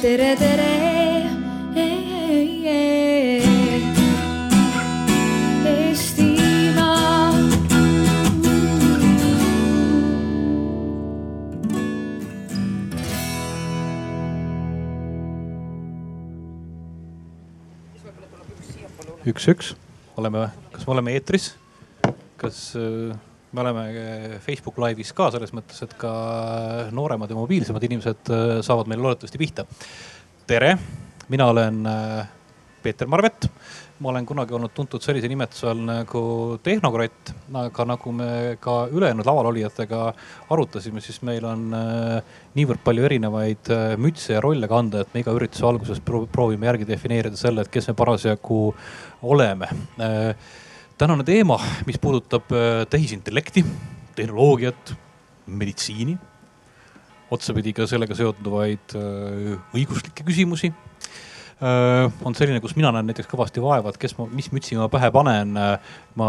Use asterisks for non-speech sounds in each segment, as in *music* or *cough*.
tere, tere. Eestimaa. üks, üks, oleme, kas me oleme eetris? kas äh, me oleme äh, Facebook Live'is ka selles mõttes, et ka nooremad ja mobiilsemad inimesed äh, saavad meile loodetavasti pihta. tere, mina olen Peeter Marvet. ma olen kunagi olnud tuntud sellise nimetuse all nagu Tehnokratt, aga nagu me ka ülejäänud lavalolijatega arutasime, siis meil on niivõrd palju erinevaid mütse ja rolle kanda, et me iga ürituse alguses pro proovime järgi defineerida selle, et kes me parasjagu oleme tänane teema, mis puudutab äh, tehisintellekti, tehnoloogiat, meditsiini, otsapidi ka sellega seonduvaid äh, õiguslikke küsimusi. on selline, kus mina näen näiteks kõvasti vaeva, et kes ma, mis mütsi ma pähe panen. ma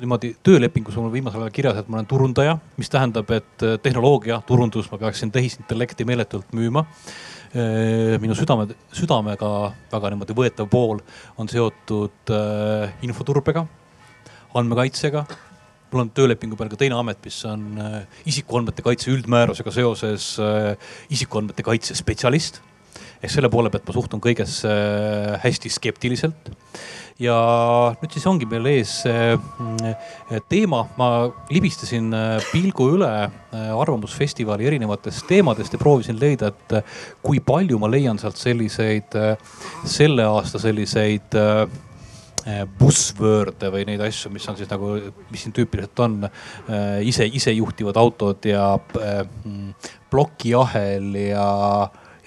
niimoodi töölepingus on mul viimasel ajal kirjas, et ma olen turundaja, mis tähendab, et äh, tehnoloogia, turundus, ma peaksin tehisintellekti meeletult müüma minu südame, südamega väga niimoodi võetav pool on seotud äh, infoturbega, andmekaitsega. mul on töölepingu peal ka teine amet, mis on äh, isikuandmete kaitse üldmäärusega seoses äh, isikuandmete kaitse spetsialist. ehk selle poole pealt ma suhtun kõigesse hästi skeptiliselt ja nüüd siis ongi meil ees teema, ma libistasin pilgu üle Arvamusfestivali erinevatest teemadest ja proovisin leida, et kui palju ma leian sealt selliseid, selle aasta selliseid bussword'e või neid asju, mis on siis nagu, mis siin tüüpiliselt on ise, isejuhtivad autod ja plokiahel ja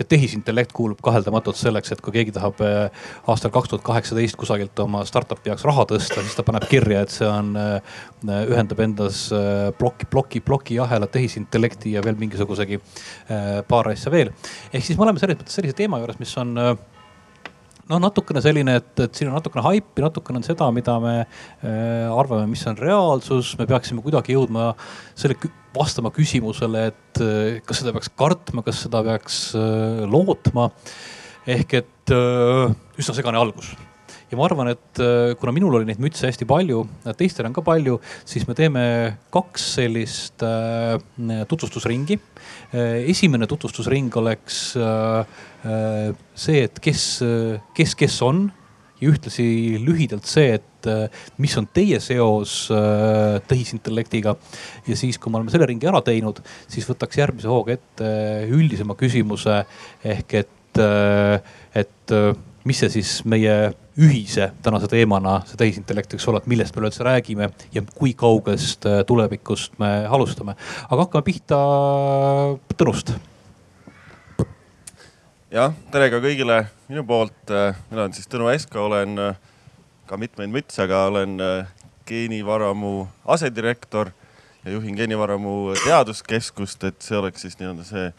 ja tehisintellekt kuulub kaheldamatult selleks, et kui keegi tahab äh, aastal kaks tuhat kaheksateist kusagilt oma startup'i jaoks raha tõsta, siis ta paneb kirja, et see on, äh, ühendab endas äh, ploki, ploki, plokiahela, tehisintellekti ja veel mingisugusegi paar asja veel. ehk siis me oleme selles mõttes sellise teema juures, mis on noh, natukene selline, et, et siin on natukene haipi, natukene on seda, mida me äh, arvame, mis on reaalsus, me peaksime kuidagi jõudma selle vastama küsimusele, et äh, kas seda peaks kartma, kas seda peaks äh, lootma. ehk et äh, üsna segane algus ja ma arvan, et äh, kuna minul oli neid mütse hästi palju, teistel on ka palju, siis me teeme kaks sellist äh, tutvustusringi. Äh, esimene tutvustusring oleks see, et kes, kes, kes on ja ühtlasi lühidalt see, et mis on teie seos tehisintellektiga. ja siis, kui me oleme selle ringi ära teinud, siis võtaks järgmise hooga ette üldisema küsimuse ehk et, et mis see siis meie ühise tänase teemana, see tehisintellekt võiks olla, et millest me üleüldse räägime ja kui kaugest äh, tulevikust me alustame. aga hakkame pihta Tõnust. Jah, tere ka kõigile minu poolt. Äh, mina olen siis Tõnu Esko, olen äh, ka mitmeid mütse, aga olen geenivaramu asedirektor ja juhin geenivaramu teaduskeskust, et see oleks siis nii-öelda see,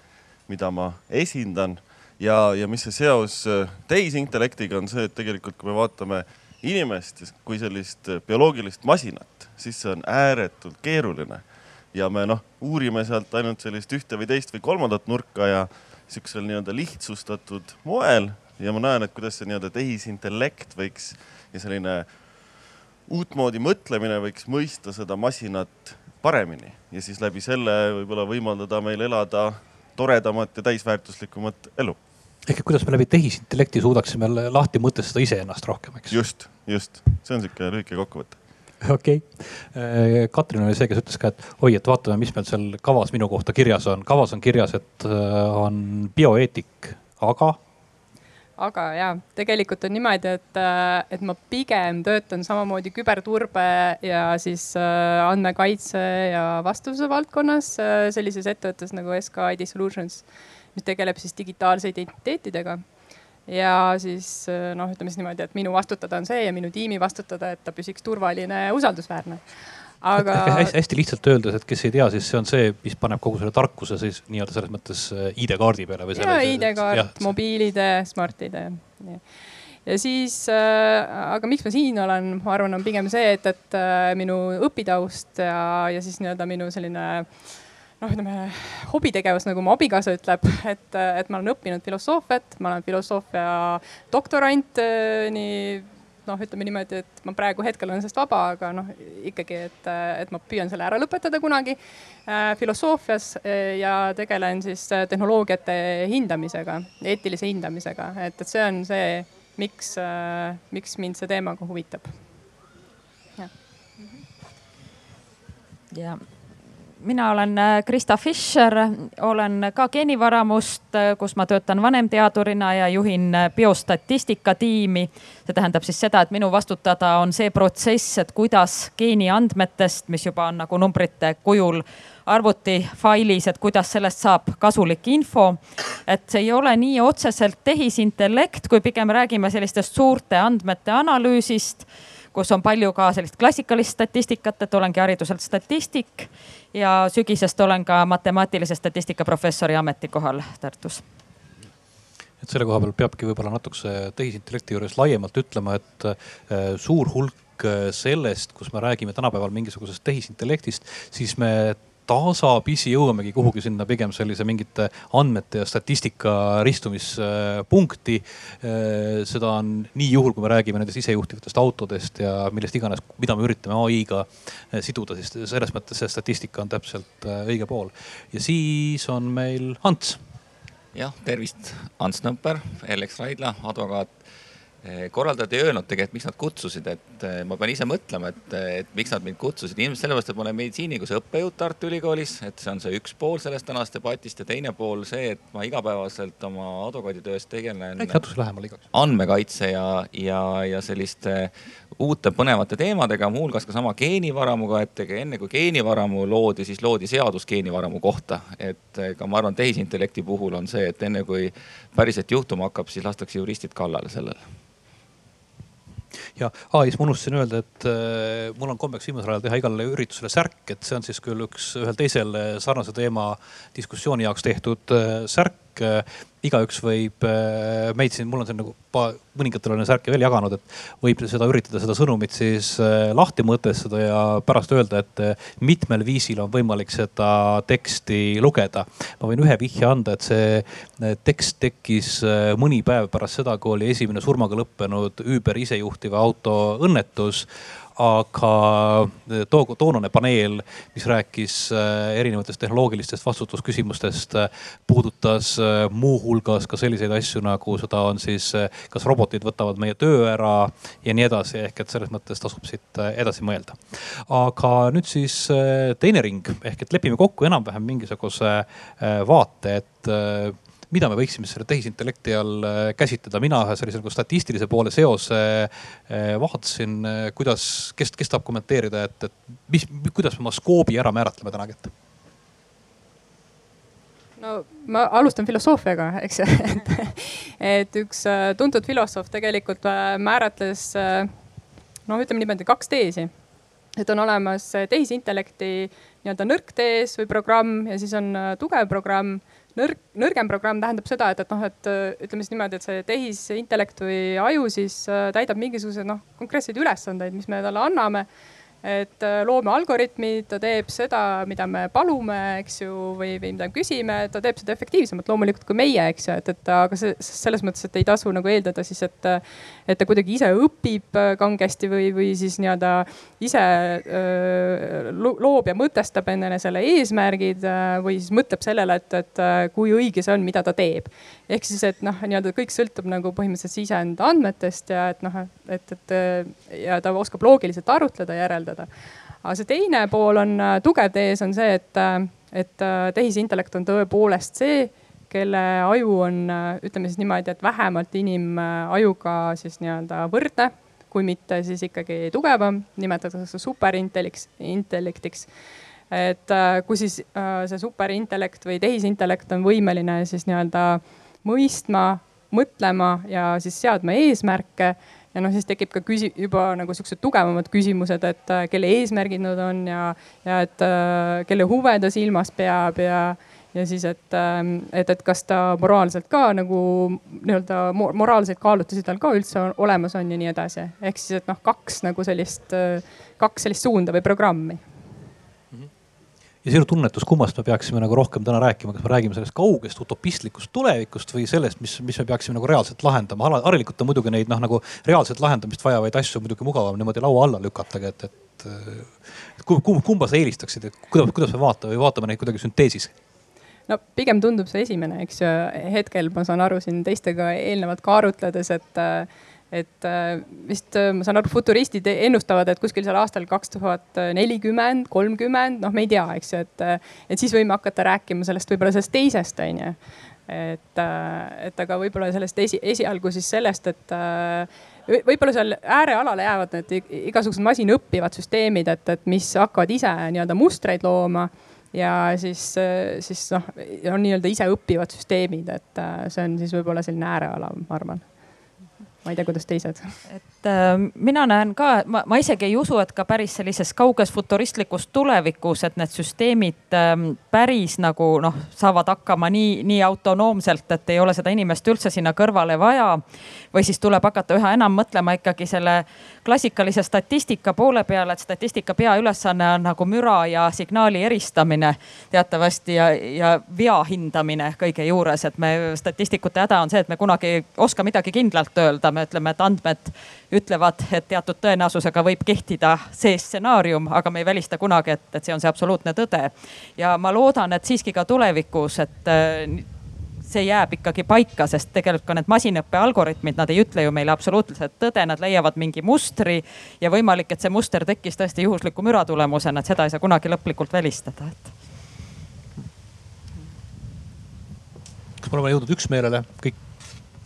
mida ma esindan ja, ja mis see seos äh, tehisintellektiga on see, et tegelikult, kui me vaatame inimest kui sellist äh, bioloogilist masinat, siis see on ääretult keeruline. ja me noh, uurime sealt ainult sellist ühte või teist või kolmandat nurka ja sihukesel nii-öelda lihtsustatud moel ja ma näen, et kuidas see nii-öelda tehisintellekt võiks ja selline uutmoodi mõtlemine võiks mõista seda masinat paremini ja siis läbi selle võib-olla võimaldada meil elada toredamat ja täisväärtuslikumat elu. ehk et kuidas me läbi tehisintellekti suudaksime lahti mõtestada iseennast rohkem, eks? just, just, see on sihuke lühike kokkuvõte okei okay., äh, Katrin oli see, kes ütles ka, et oi, et vaatame, mis meil seal kavas minu kohta kirjas on. kavas on kirjas, et äh, on bioeetik, aga aga ja tegelikult on niimoodi, et, äh, et ma pigem töötan samamoodi küberturbe ja siis andmekaitse ja vastutuse valdkonnas sellises ettevõttes nagu SK ID Solutions, mis tegeleb siis digitaalse identiteetidega ja siis noh, ütleme siis niimoodi, et minu vastutada on see ja minu tiimi vastutada, et ta püsiks turvaline ja usaldusväärne aga. *laughs* hästi, hästi lihtsalt öeldes, et kes ei tea, siis see on see, mis paneb kogu selle tarkuse siis nii-öelda selles mõttes äh, ID-kaardi peale või. ja ID-kaart, mobiil-ID, Smart-ID. ja siis äh,, aga miks ma siin olen, ma arvan, on pigem see, et, et äh, minu õpitaust ja, ja siis nii-öelda minu selline noh, ütleme hobitegevus, nagu mu abikaasa ütleb, et, et ma olen õppinud filosoofiat, ma olen filosoofia doktorant nii noh, ütleme niimoodi, et ma praegu hetkel olen sellest vaba, aga noh, ikkagi, et, et ma püüan selle ära lõpetada kunagi äh, filosoofias äh, ja tegelen siis tehnoloogiate hindamisega, eetilise hindamisega, et, et see on see, miks äh,, miks mind see teema ka huvitab. ja mina olen äh, Krista Fischer, olen ka geenivaramust, äh, kus ma töötan vanemteadurina ja juhin äh, biostatistika tiimi. see tähendab siis seda, et minu vastutada on see protsess, et kuidas geeniandmetest, mis juba on nagu numbrite kujul arvutifailis, et kuidas sellest saab kasulik info. et see ei ole nii otseselt tehisintellekt, kui pigem räägime sellistest suurte andmete analüüsist kus on palju ka sellist klassikalist statistikat, et olengi hariduselt statistik ja sügisest olen ka matemaatilise statistika professori ametikohal Tartus. Et selle koha peal peabki võib-olla natukese tehisintellekti juures laiemalt ütlema, et äh, suur hulk äh, sellest, kus me räägime tänapäeval mingisugusest tehisintellektist, siis me tasapisi jõuamegi kuhugi sinna pigem sellise mingite andmete ja statistika ristumispunkti. seda on nii juhul, kui me räägime nendest isejuhtivatest autodest ja millest iganes, mida me üritame ai-ga siduda, siis selles mõttes see statistika on täpselt õige pool. ja siis on meil Ants. jah, tervist, Ants Nõmper, Ellex Raidla, advokaat korraldajad ei öelnud tegelikult, miks nad kutsusid, et eh, ma pean ise mõtlema, et, et miks nad mind kutsusid. ilmselt sellepärast, et ma olen meditsiinikuse õppejõud Tartu Ülikoolis, et see on see üks pool sellest tänasest debatist ja teine pool see, et ma igapäevaselt oma advokaaditöös tegelen. natuke lähemal igaks. andmekaitse ja, ja, ja selliste uute põnevate teemadega, muuhulgas ka sama geenivaramuga, et enne kui geenivaramu loodi, siis loodi seadus geenivaramu kohta. et ka ma arvan, tehisintellekti puhul on see, et enne kui päriselt juhtuma hakkab, siis lastakse juristid kallale sellele ja ai-s ma unustasin öelda, et äh, mul on kombeks viimasel ajal teha igale üritusele särk, et see on siis küll üks ühel teisel sarnase teema diskussiooni jaoks tehtud äh, särk. äh, igaüks võib äh, meid siin, mul on siin nagu mõningatele olen särke veel jaganud, et võib seda üritada, seda sõnumit siis äh, lahti mõtestada ja pärast öelda, et äh, mitmel viisil on võimalik seda teksti lugeda. ma võin ühe vihje anda, et see tekst tekkis mõni päev pärast seda, kui oli esimene surmaga lõppenud Uber isejuhtiva auto õnnetus aga eh, too, toonane paneel, mis rääkis eh, erinevatest tehnoloogilistest vastutusküsimustest, eh, puudutas muuhulgas ka selliseid asju, nagu seda on siis, kas robotid võtavad meie töö ära ja nii edasi, ehk et selles mõttes tasub siit edasi mõelda. aga nüüd siis teine ring ehk et lepime kokku enam-vähem mingisuguse vaate, et mida me võiksime selle tehisintellekti all äh, käsitleda. mina ühe sellise nagu statistilise poole seose äh, vaatasin, äh, kuidas, kes, kes tahab kommenteerida, et, et mis, kuidas me oma skoobi ära määratleme täna kätte? no ma alustan filosoofiaga, eks et, et üks tuntud filosoof tegelikult määratles noh, ütleme niimoodi kaks teesi. et on olemas tehisintellekti nii-öelda nõrk tees või programm ja siis on tugev programm nõrk, nõrgem programm tähendab seda, et, et noh, et ütleme siis niimoodi, et see tehisintellekt või aju siis äh, täidab mingisuguseid noh, konkreetseid ülesandeid, mis me talle anname et äh, loome algoritmi, ta teeb seda, mida me palume, eks ju, või, või mida me küsime, ta teeb seda efektiivsemalt loomulikult kui meie, eks ju, et, et aga see selles mõttes, et ei tasu nagu eeldada siis, et, et ta kuidagi ise õpib äh, kangesti või, või siis nii-öelda ise öö, loob ja mõtestab endale selle eesmärgid või siis mõtleb sellele, et, et kui õige see on, mida ta teeb. Ehk siis, et noh, nii-öelda kõik sõltub nagu põhimõtteliselt sisendandmetest ja et noh, et, et ja ta oskab loogiliselt arutleda, järeldada. Aga see teine pool on äh, tugev tees on see, et, äh, et äh, tehisintellekt on tõepoolest see, kelle aju on, ütleme siis niimoodi, et vähemalt inimajuga siis nii-öelda võrdne, kui mitte siis ikkagi tugevam, nimetatakse superintelliks, intellektiks. Et kui siis see superintellekt või tehisintellekt on võimeline siis nii-öelda mõistma, mõtlema ja siis seadma eesmärke ja noh, siis tekib ka küsi-, juba nagu siuksed tugevamad küsimused, et äh, kelle eesmärgid nad on ja, ja et äh, kelle huve ta silmas peab ja, ja siis, et, ähm, et, et kas ta moraalselt ka nagu nii-öelda moraalseid kaalutlusi tal ka üldse on, olemas on ja nii edasi. ehk siis, et noh, kaks nagu sellist, äh, kaks sellist suunda või programmi ja sinu tunnetus, kummast me peaksime nagu rohkem täna rääkima, kas me räägime sellest kaugest utopistlikust tulevikust või sellest, mis, mis me peaksime nagu reaalselt lahendama. harilikult on muidugi neid noh, nagu reaalset lahendamist vajavaid asju muidugi mugavam niimoodi laua alla lükata, et, et, et kumba, kumba sa eelistaksid, et kuidas, kuidas me vaatame või vaatame neid kuidagi sünteesis? no pigem tundub see esimene, eks ju. hetkel ma saan aru siin teistega eelnevalt ka arutledes, et et äh, vist äh, ma saan aru, futuristid ennustavad, et kuskil seal aastal kaks tuhat nelikümmend, kolmkümmend, noh, me ei tea, eks ju, et, et siis võime hakata rääkima sellest võib-olla sellest teisest, on ju. et, et aga võib-olla sellest esi, esialgu siis sellest, et võib-olla seal äärealale jäävad need igasugused masinõppivad süsteemid, et, et mis hakkavad ise nii-öelda mustreid looma ja siis, siis noh, on nii-öelda iseõppivad süsteemid, et see on siis võib-olla selline ääreala, ma arvan ma ei tea, kuidas teised. et äh, mina näen ka, ma, ma isegi ei usu, et ka päris sellises kauges futuristlikus tulevikus, et need süsteemid äh, päris nagu noh, saavad hakkama nii, nii autonoomselt, et ei ole seda inimest üldse sinna kõrvale vaja. või siis tuleb hakata üha enam mõtlema ikkagi selle klassikalise statistika poole peale, et statistika peaülesanne on nagu müra ja signaali eristamine teatavasti ja, ja vea hindamine kõige juures, et me statistikute häda on see, et me kunagi ei oska midagi kindlalt öelda me ütleme, et andmed ütlevad, et teatud tõenäosusega võib kehtida see stsenaarium, aga me ei välista kunagi, et, et see on see absoluutne tõde. ja ma loodan, et siiski ka tulevikus, et see jääb ikkagi paika, sest tegelikult ka need masinõppe algoritmid, nad ei ütle ju meile absoluutselt tõde, nad leiavad mingi mustri ja võimalik, et see muster tekkis tõesti juhusliku müra tulemusena, et seda ei saa kunagi lõplikult välistada, et kas me oleme jõudnud üksmeelele kõik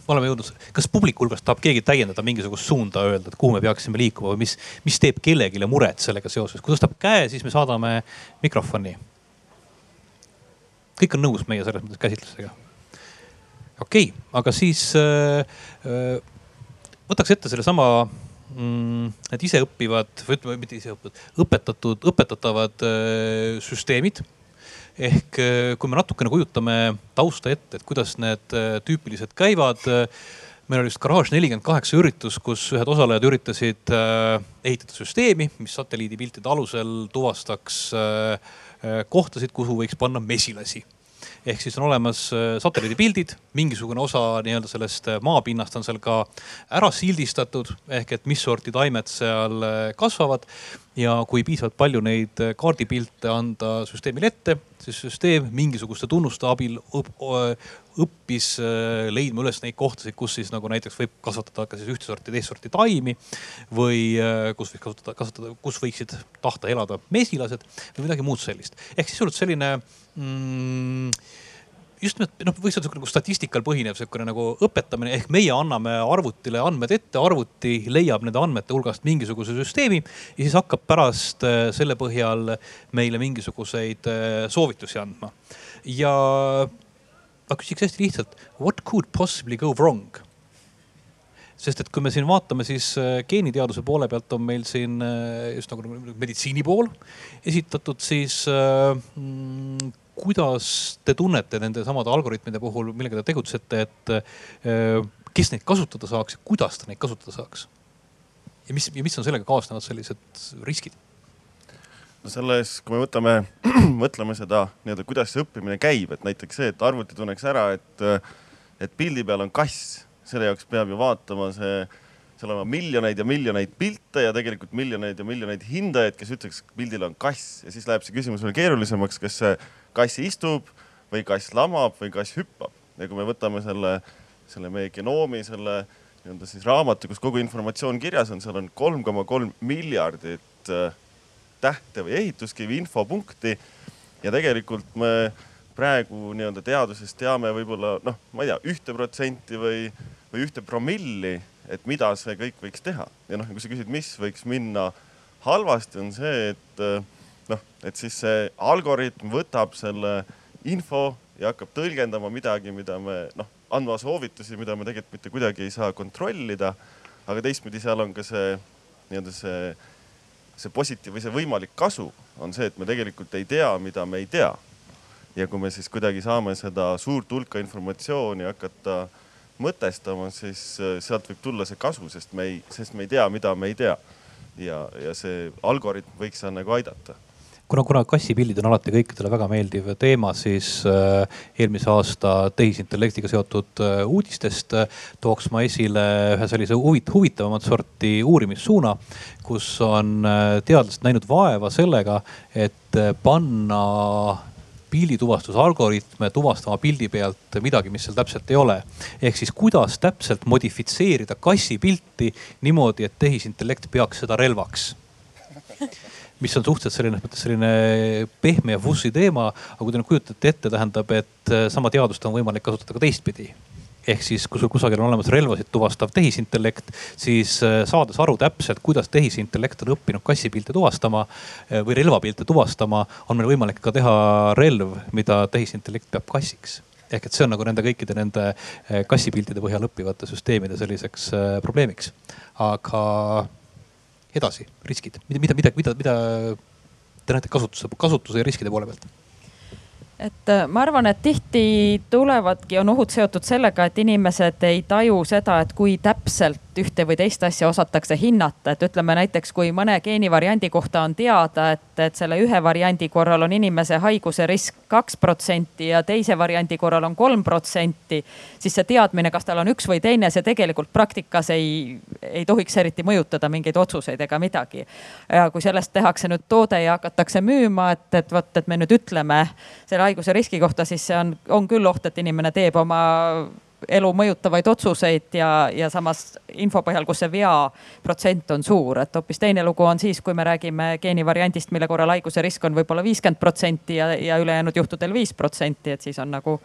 me oleme jõudnud, kas publiku hulgast tahab keegi täiendada mingisugust suunda öelda, et kuhu me peaksime liikuma või mis, mis teeb kellelegi muret sellega seoses, kui tõstab käe, siis me saadame mikrofoni. kõik on nõus meie selles mõttes käsitlusega. Okei okay,, aga siis äh, äh, võtaks ette sellesama mm, need iseõppivad või ütleme, mitte iseõppivad, õpetatud, õpetatavad äh, süsteemid ehk äh, kui me natukene kujutame tausta ette, et kuidas need äh, tüüpiliselt käivad. Meil oli just Garage nelikümmend kaheksa üritus, kus ühed osalejad üritasid ehitada süsteemi, mis satelliidipiltide alusel tuvastaks kohtasid, kuhu võiks panna mesilasi ehk siis on olemas satelliidipildid, mingisugune osa nii-öelda sellest maapinnast on seal ka ära sildistatud. Ehk et mis sorti taimed seal kasvavad. Ja kui piisavalt palju neid äh, kaardipilte anda süsteemile ette, siis süsteem mingisuguste tunnuste abil õppis äh, leidma üles neid kohtasid, kus siis nagu näiteks võib kasvatada ka siis ühte sorti, teist sorti taimi. või äh, kus võiks kasutada, kasvatada, kus võiksid tahta elada mesilased või midagi muud sellist. ehk siis sisuliselt selline mm, just nimelt noh, võiks öelda nagu statistikal põhinev sihukene nagu õpetamine ehk meie anname arvutile andmed ette, arvuti leiab nende andmete hulgast mingisuguse süsteemi ja siis hakkab pärast äh, selle põhjal meile mingisuguseid soovitusi andma. ja ma küsiks hästi lihtsalt, what could possibly go wrong? sest et kui me siin vaatame, siis äh, geeniteaduse poole pealt on meil siin just nagu meditsiini pool esitatud, siis mm, kuidas te tunnete nende samade algoritmide puhul, millega te tegutsete, et äh, kes neid kasutada saaks ja kuidas ta neid kasutada saaks? ja mis, ja mis on sellega kaasnevad sellised riskid? No selles, kui me võtame, *clears throat* mõtleme seda nii-öelda, kuidas see õppimine käib, et näiteks see, et arvuti tunneks ära, et, et pildi peal on kass, selle jaoks peab ju vaatama see, seal olema miljoneid ja miljoneid pilte ja tegelikult miljoneid ja miljoneid hindajaid, kes ütleks, pildil on kass ja siis läheb see küsimus veel keerulisemaks, kas see kass istub või kass lamab või kass hüppab. ja kui me võtame selle, selle meie genoomi, selle nii-öelda siis raamatu, kus kogu informatsioon kirjas on, seal on kolm koma kolm miljardit äh, tähte või ehituskivi infopunkti. ja tegelikult me praegu nii-öelda teaduses teame võib-olla noh, ma ei tea, ühte protsenti või, või ühte promilli, et mida see kõik võiks teha. ja noh, kui sa küsid, mis võiks minna halvasti, on see, et noh, et siis see algoritm võtab selle info ja hakkab tõlgendama midagi, mida me noh, andma soovitusi, mida me tegelikult mitte kuidagi ei saa kontrollida. aga teistpidi seal on ka see nii-öelda see, see positiiv või see võimalik kasu on see, et me tegelikult ei tea, mida me ei tea. ja kui me siis kuidagi saame seda suurt hulka informatsiooni hakata mõtestama, siis äh, sealt võib tulla see kasu, sest me ei, sest me ei tea, mida me ei tea. ja, ja see algoritm võiks seal nagu aidata kuna, kuna kassipildid on alati kõikidele väga meeldiv teema, siis äh, eelmise aasta tehisintellektiga seotud äh, uudistest äh, tooks ma esile ühe sellise huvit-, huvitavamat sorti uurimissuuna, kus on teadlased näinud vaeva sellega, et panna pildituvastusalgoritme tuvastama pildi pealt midagi, mis seal täpselt ei ole. ehk siis kuidas täpselt modifitseerida kassipilti niimoodi, et tehisintellekt peaks seda relvaks *laughs* mis on suhteliselt selline, mõttes selline pehme ja fussi teema, aga kui te nüüd kujutate ette, tähendab, et sama teadust on võimalik kasutada ka teistpidi ehk siis, kui sul kusagil on olemas relvasid tuvastav tehisintellekt, siis äh, saades aru täpselt, kuidas tehisintellekt on õppinud kassipilte tuvastama äh, või relvapilte tuvastama, on meil võimalik ka teha relv, mida tehisintellekt peab kassiks ehk et see on nagu nende kõikide nende äh, kassipiltide põhjal õppivate süsteemide selliseks probleemiks. aga edasi, riskid, mida, mida, mida, mida, te näete kasutuse, kasutuse ja riskide poole pealt? et äh, ma arvan, et tihti tulevadki, on ohud seotud sellega, et inimesed ei taju seda, et kui täpselt ühte või teist asja osatakse hinnata, et ütleme näiteks, kui mõne geenivariandi kohta on teada, et, et selle ühe variandi korral on inimese haiguse risk kaks protsenti ja teise variandi korral on kolm protsenti. siis see teadmine, kas tal on üks või teine, see tegelikult praktikas ei, ei tohiks eriti mõjutada mingeid otsuseid ega midagi. ja kui sellest tehakse nüüd toode ja hakatakse müüma, et, et vot, et me nüüd ütleme selle haiguse riski kohta, siis see on, on küll oht, et inimene teeb oma elu mõjutavaid otsuseid ja, ja samas info põhjal, kus see vea protsent on suur, et hoopis teine lugu on siis, kui me räägime geenivariandist, mille korral haiguse risk on võib-olla viiskümmend protsenti ja, ja ülejäänud juhtudel viis protsenti, et siis on nagu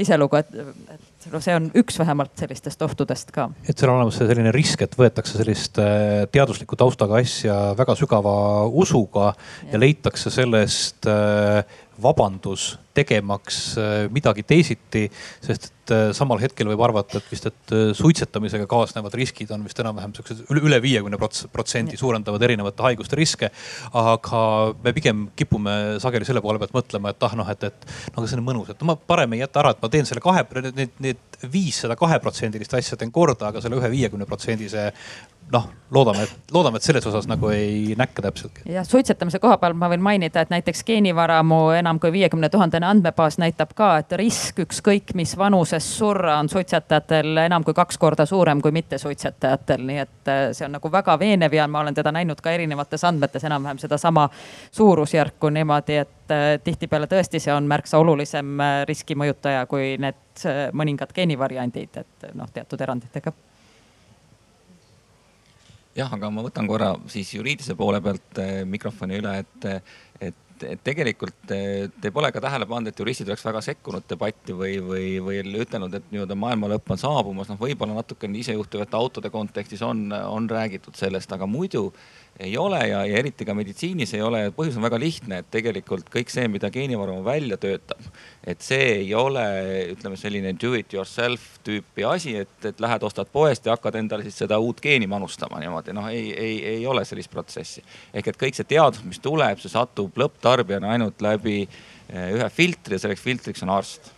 iselugu, et, et noh, see on üks vähemalt sellistest ohtudest ka. et seal on olemas selline risk, et võetakse sellist äh, teadusliku taustaga asja väga sügava usuga ja, ja leitakse sellest äh, vabandus tegemaks äh, midagi teisiti, sest et äh, samal hetkel võib arvata, et vist, et äh, suitsetamisega kaasnevad riskid on vist enam-vähem siuksed üle viiekümne protsendi suurendavad erinevate haiguste riske. aga me pigem kipume sageli selle poole pealt mõtlema, et ah noh, et, et no aga see on mõnus, et ma parem ei jäta ära, et ma teen selle kahe, need, need viissada kaheprotsendilist asja teen korda, aga selle ühe viiekümne protsendise noh, loodame, loodame, et selles osas nagu ei näkka täpselt. jah, suitsetamise koha peal ma võin mainida, et näiteks geenivaramu enam kui viiekümne tuhandene andmebaas näitab ka, et risk ükskõik mis vanuses surra on suitsetajatel enam kui kaks korda suurem kui mittesuitsetajatel, nii et äh, see on nagu väga veenev ja ma olen teda näinud ka erinevates andmetes enam-vähem sedasama suurusjärku niimoodi, et äh, tihtipeale tõesti see on märksa olulisem äh, riskimõjutaja kui need mõningad geenivariandid, et noh, teatud eranditega jah, aga ma võtan korra siis juriidilise poole pealt eh, mikrofoni üle, et, et, et tegelikult eh, te pole ka tähele pannud, et juristid oleks väga sekkunud debatti või, või, või ütelnud, et nii-öelda maailma lõpp on saabumas. noh, võib-olla natukene isejuhtuvate autode kontekstis on, on räägitud sellest, aga muidu ei ole ja, ja eriti ka meditsiinis ei ole. põhjus on väga lihtne, et tegelikult kõik see, mida geenivaru välja töötab, et see ei ole, ütleme selline do it yourself tüüpi asi, et, et lähed, ostad poest ja hakkad endale siis seda uut geeni manustama niimoodi, noh, ei, ei, ei ole sellist protsessi. ehk et kõik see teadus, mis tuleb, see satub lõpptarbijana ainult läbi eh, ühe filtri ja selleks filtriks on arst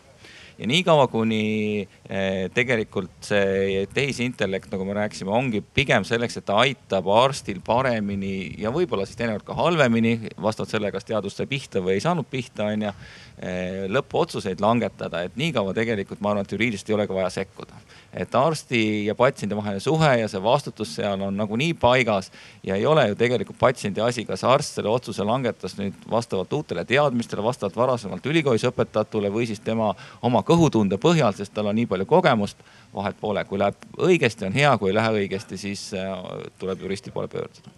ja niikaua, kuni eh, tegelikult see tehisintellekt, nagu me rääkisime, ongi pigem selleks, et ta aitab arstil paremini ja võib-olla siis teinekord ka halvemini, vastavalt sellele, kas teadus sai pihta või ei saanud pihta, onju, eh, lõpuotsuseid langetada, et niikaua tegelikult ma arvan, et juriidiliselt ei ole ka vaja sekkuda et arsti ja patsiendi vaheline suhe ja see vastutus seal on nagunii paigas ja ei ole ju tegelikult patsiendi asi, kas arst selle otsuse langetas nüüd vastavalt uutele teadmistele, vastavalt varasemalt ülikoolis õpetatule või siis tema oma kõhutunde põhjal, sest tal on nii palju kogemust. vahet pole, kui läheb õigesti, on hea, kui ei lähe õigesti, siis äh, tuleb juristi poole pöörduda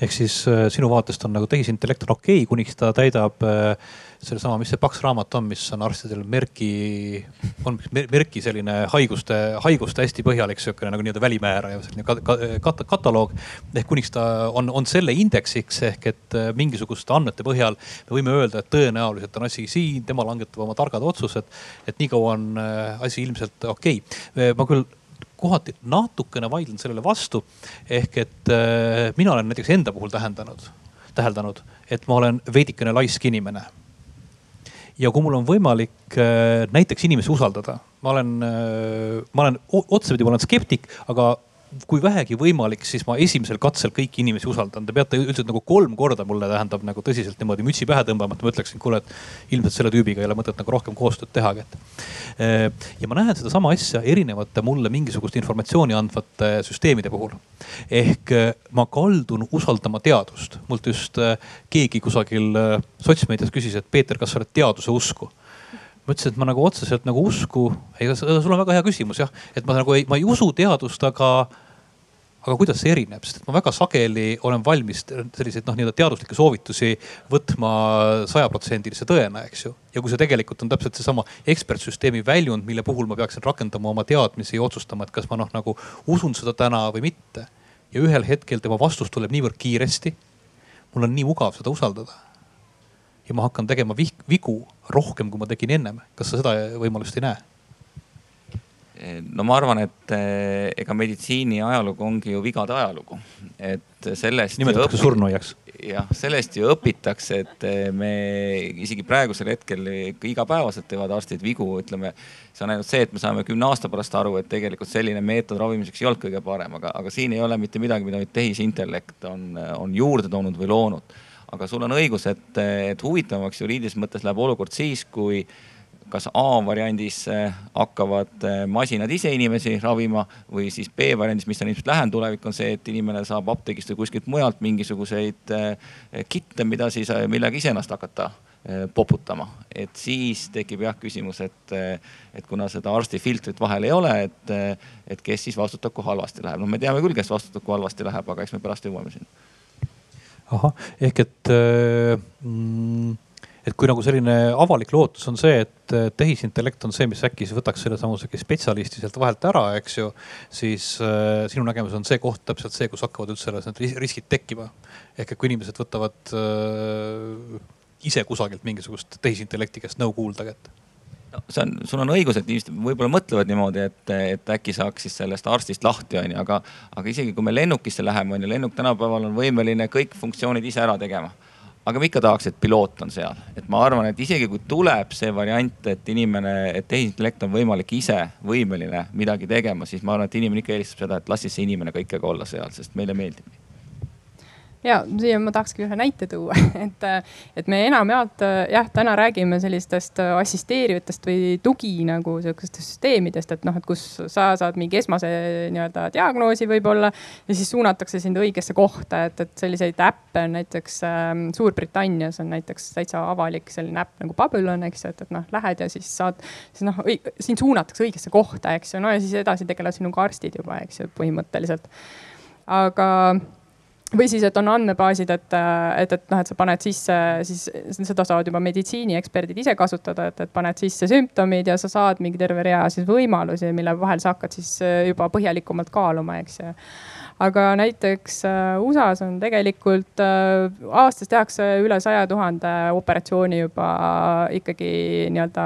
ehk siis äh, sinu vaatest on nagu tehisintellekt on okei okay,, kuniks ta täidab äh, sellesama, mis see paks raamat on, mis on arstidel Merki, on Merki selline haiguste, haiguste hästi põhjalik sihukene nagu nii-öelda välimääraja selline kat, kat, kataloog. ehk kuniks ta on, on selle indeksiks ehk et äh, mingisuguste andmete põhjal me võime öelda, et tõenäoliselt on asi siin, tema langetab oma targad otsused. et nii kaua on asi ilmselt okei okay.. ma küll kohati natukene vaidlen sellele vastu. ehk et äh, mina olen näiteks enda puhul tähendanud, täheldanud, et ma olen veidikene laisk inimene. Ja kui mul on võimalik äh, näiteks inimesi usaldada, ma olen äh,, ma olen otsapidi, ma olen skeptik, aga kui vähegi võimalik, siis ma esimesel katsel kõiki inimesi usaldan. Te peate üldiselt nagu kolm korda mulle tähendab nagu tõsiselt niimoodi mütsi pähe tõmbama, et ma ütleksin, kuule, et ilmselt selle tüübiga ei ole mõtet nagu rohkem koostööd tehagi, et. Ja ma näen sedasama asja erinevate mulle mingisugust informatsiooni andvate süsteemide puhul. ehk ma kaldun usaldama teadust. mult just keegi kusagil sotsmeedias küsis, et Peeter, kas sa oled teaduse usku ma ütlesin, et ma nagu otseselt nagu usku, ega sul on väga hea küsimus jah, et ma nagu ei, ma ei usu teadust, aga aga kuidas see erineb, sest ma väga sageli olen valmis selliseid noh, nii-öelda teaduslikke soovitusi võtma sajaprotsendilise tõena, eks ju. ja kui see tegelikult on täpselt seesama ekspertsüsteemi väljund, mille puhul ma peaksin rakendama oma teadmisi ja otsustama, et kas ma noh, nagu usun seda täna või mitte. ja ühel hetkel tema vastus tuleb niivõrd kiiresti. mul on nii mugav seda usaldada ja ma hakkan tegema vigu rohkem, kui ma tegin ennem. kas sa seda võimalust ei näe? no ma arvan, et eh, ega meditsiini ajalugu ongi ju vigade ajalugu, et sellest. nimetatakse õpi... surnuaiaks. jah, sellest ju õpitakse, et eh, me isegi praegusel hetkel igapäevaselt teevad arstid vigu, ütleme. see on ainult see, et me saame kümne aasta pärast aru, et tegelikult selline meetod ravimiseks ei olnud kõige parem, aga, aga siin ei ole mitte midagi, mida nüüd tehisintellekt on, on juurde toonud või loonud aga sul on õigus, et, et huvitavamaks juriidilises mõttes läheb olukord siis, kui kas A variandis eh, hakkavad eh, masinad ise inimesi ravima või siis B variandis, mis on ilmselt lähem tulevik, on see, et inimene saab apteegist või kuskilt mujalt mingisuguseid eh, kitte, mida siis, millega ise ennast hakata poputama. et siis tekib jah küsimus, et, et kuna seda arstifiltrit vahel ei ole, et, et kes siis vastutab, kui halvasti läheb. noh, me teame küll, kes vastutab, kui halvasti läheb, aga eks me pärast jõuame sinna ahah, ehk et äh, mm, et kui nagu selline avalik lootus on see, et tehisintellekt on see, mis äkki siis võtaks selle samusegi spetsialisti sealt vahelt ära, eks ju. siis äh, sinu nägemus on see koht täpselt see, kus hakkavad üldse need riskid tekkima. ehk et kui inimesed võtavad äh, ise kusagilt mingisugust tehisintellekti käest nõu kuulda kätte no see on, sul on õigus, et inimesed võib-olla mõtlevad niimoodi, et, et äkki saaks siis sellest arstist lahti, onju, aga, aga isegi kui me lennukisse läheme, onju, lennuk tänapäeval on võimeline kõik funktsioonid ise ära tegema. aga ma ikka tahaks, et piloot on seal, et ma arvan, et isegi kui tuleb see variant, et inimene, et tehisintellekt on võimalik ise võimeline midagi tegema, siis ma arvan, et inimene ikka eelistab seda, et las siis see inimene ka ikkagi olla seal, sest meile meeldib ja siia ma tahakski ühe näite tuua, *laughs* et, et me enamjaolt jah, täna räägime sellistest assisteerivatest või tugi nagu sihukestest süsteemidest, et noh, et kus sa saad mingi esmase nii-öelda diagnoosi võib-olla ja siis suunatakse sind õigesse kohta, et, et selliseid äppe on näiteks äh, Suurbritannias on näiteks täitsa avalik selline äpp nagu Babylon, eks ju, et, et noh, lähed ja siis saad, siis noh, sind suunatakse õigesse kohta, eks ju, no ja siis edasi tegelevad sinuga arstid juba, eks ju, põhimõtteliselt. aga või siis, et on andmebaasid, et, et, et noh, et sa paned sisse, siis seda saavad juba meditsiinieksperdid ise kasutada, et, et paned sisse sümptomid ja sa saad mingi terve rea siis võimalusi, mille vahel sa hakkad siis juba põhjalikumalt kaaluma, eks ju aga näiteks äh, USA-s on tegelikult äh, aastas tehakse üle saja tuhande operatsiooni juba ikkagi nii-öelda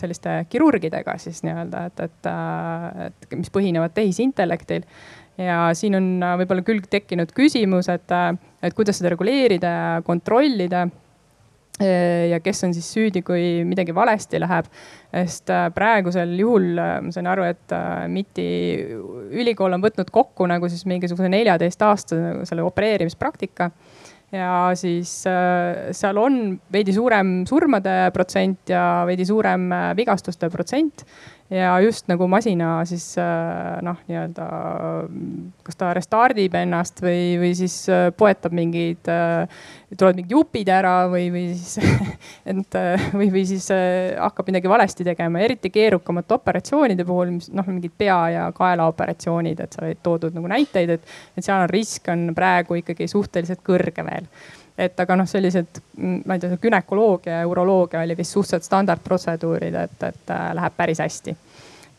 selliste kirurgidega siis nii-öelda, et, et, äh, et mis põhinevad tehisintellektil ja siin on äh, võib-olla küll tekkinud küsimus, et, äh, et kuidas seda reguleerida ja kontrollida. Äh, ja kes on siis süüdi, kui midagi valesti läheb. sest praegusel juhul ma sain aru, et MIT-i ülikool on võtnud kokku nagu siis mingisuguse neljateist aasta selle opereerimispraktika ja siis seal on veidi suurem surmade protsent ja veidi suurem vigastuste protsent ja just nagu masina siis äh, noh, nii-öelda kas ta restardib ennast või, või siis äh, poetab mingeid, äh, tulevad mingid jupid ära või, või siis *laughs* et või, või siis hakkab midagi valesti tegema, eriti keerukamate operatsioonide puhul, mis noh, mingid pea ja kaela operatsioonid, et sa olid toodud nagu näiteid, et, et seal on risk on praegu ikkagi suhteliselt kõrge veel et aga noh, sellised, ma ei tea, günekoloogia ja uroloogia oli vist suhteliselt standardprotseduurid, et, et äh, läheb päris hästi.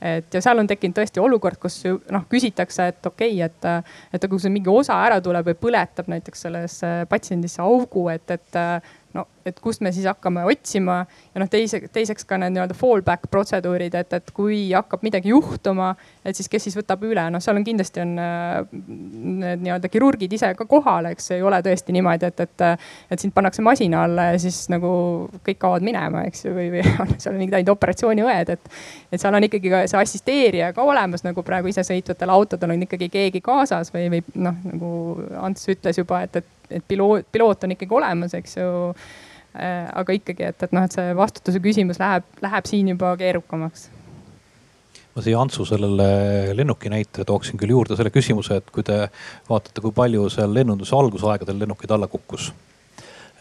Et ja seal on tekkinud tõesti olukord, kus noh, küsitakse, et okei okay,, et, et kui see mingi osa ära tuleb või põletab näiteks sellesse patsiendisse augu, et, et no et kust me siis hakkame otsima. ja noh, teise, teiseks ka need nii-öelda fallback protseduurid, et, et kui hakkab midagi juhtuma, et siis kes siis võtab üle, noh, seal on kindlasti on need nii-öelda kirurgid ise ka kohal, eks ei ole tõesti niimoodi, et, et, et sind pannakse masina alla ja siis nagu kõik kaovad minema, eks ju, või, või *laughs* on seal mingid ainult operatsiooniõed, et. et seal on ikkagi ka see assisteerija ka olemas, nagu praegu isesõitvatel autodel on ikkagi keegi kaasas või, või noh, nagu Ants ütles juba, et, et, et piloot, piloot on ikkagi olemas, eks ju äh, aga ikkagi, et, et noh, et see vastutuse küsimus läheb, läheb siin juba keerukamaks. Ma siia Antsu sellele lennuki näite tooksin küll juurde selle küsimuse, et kui te vaatate, kui palju seal lennunduse algusaegadel lennukeid alla kukkus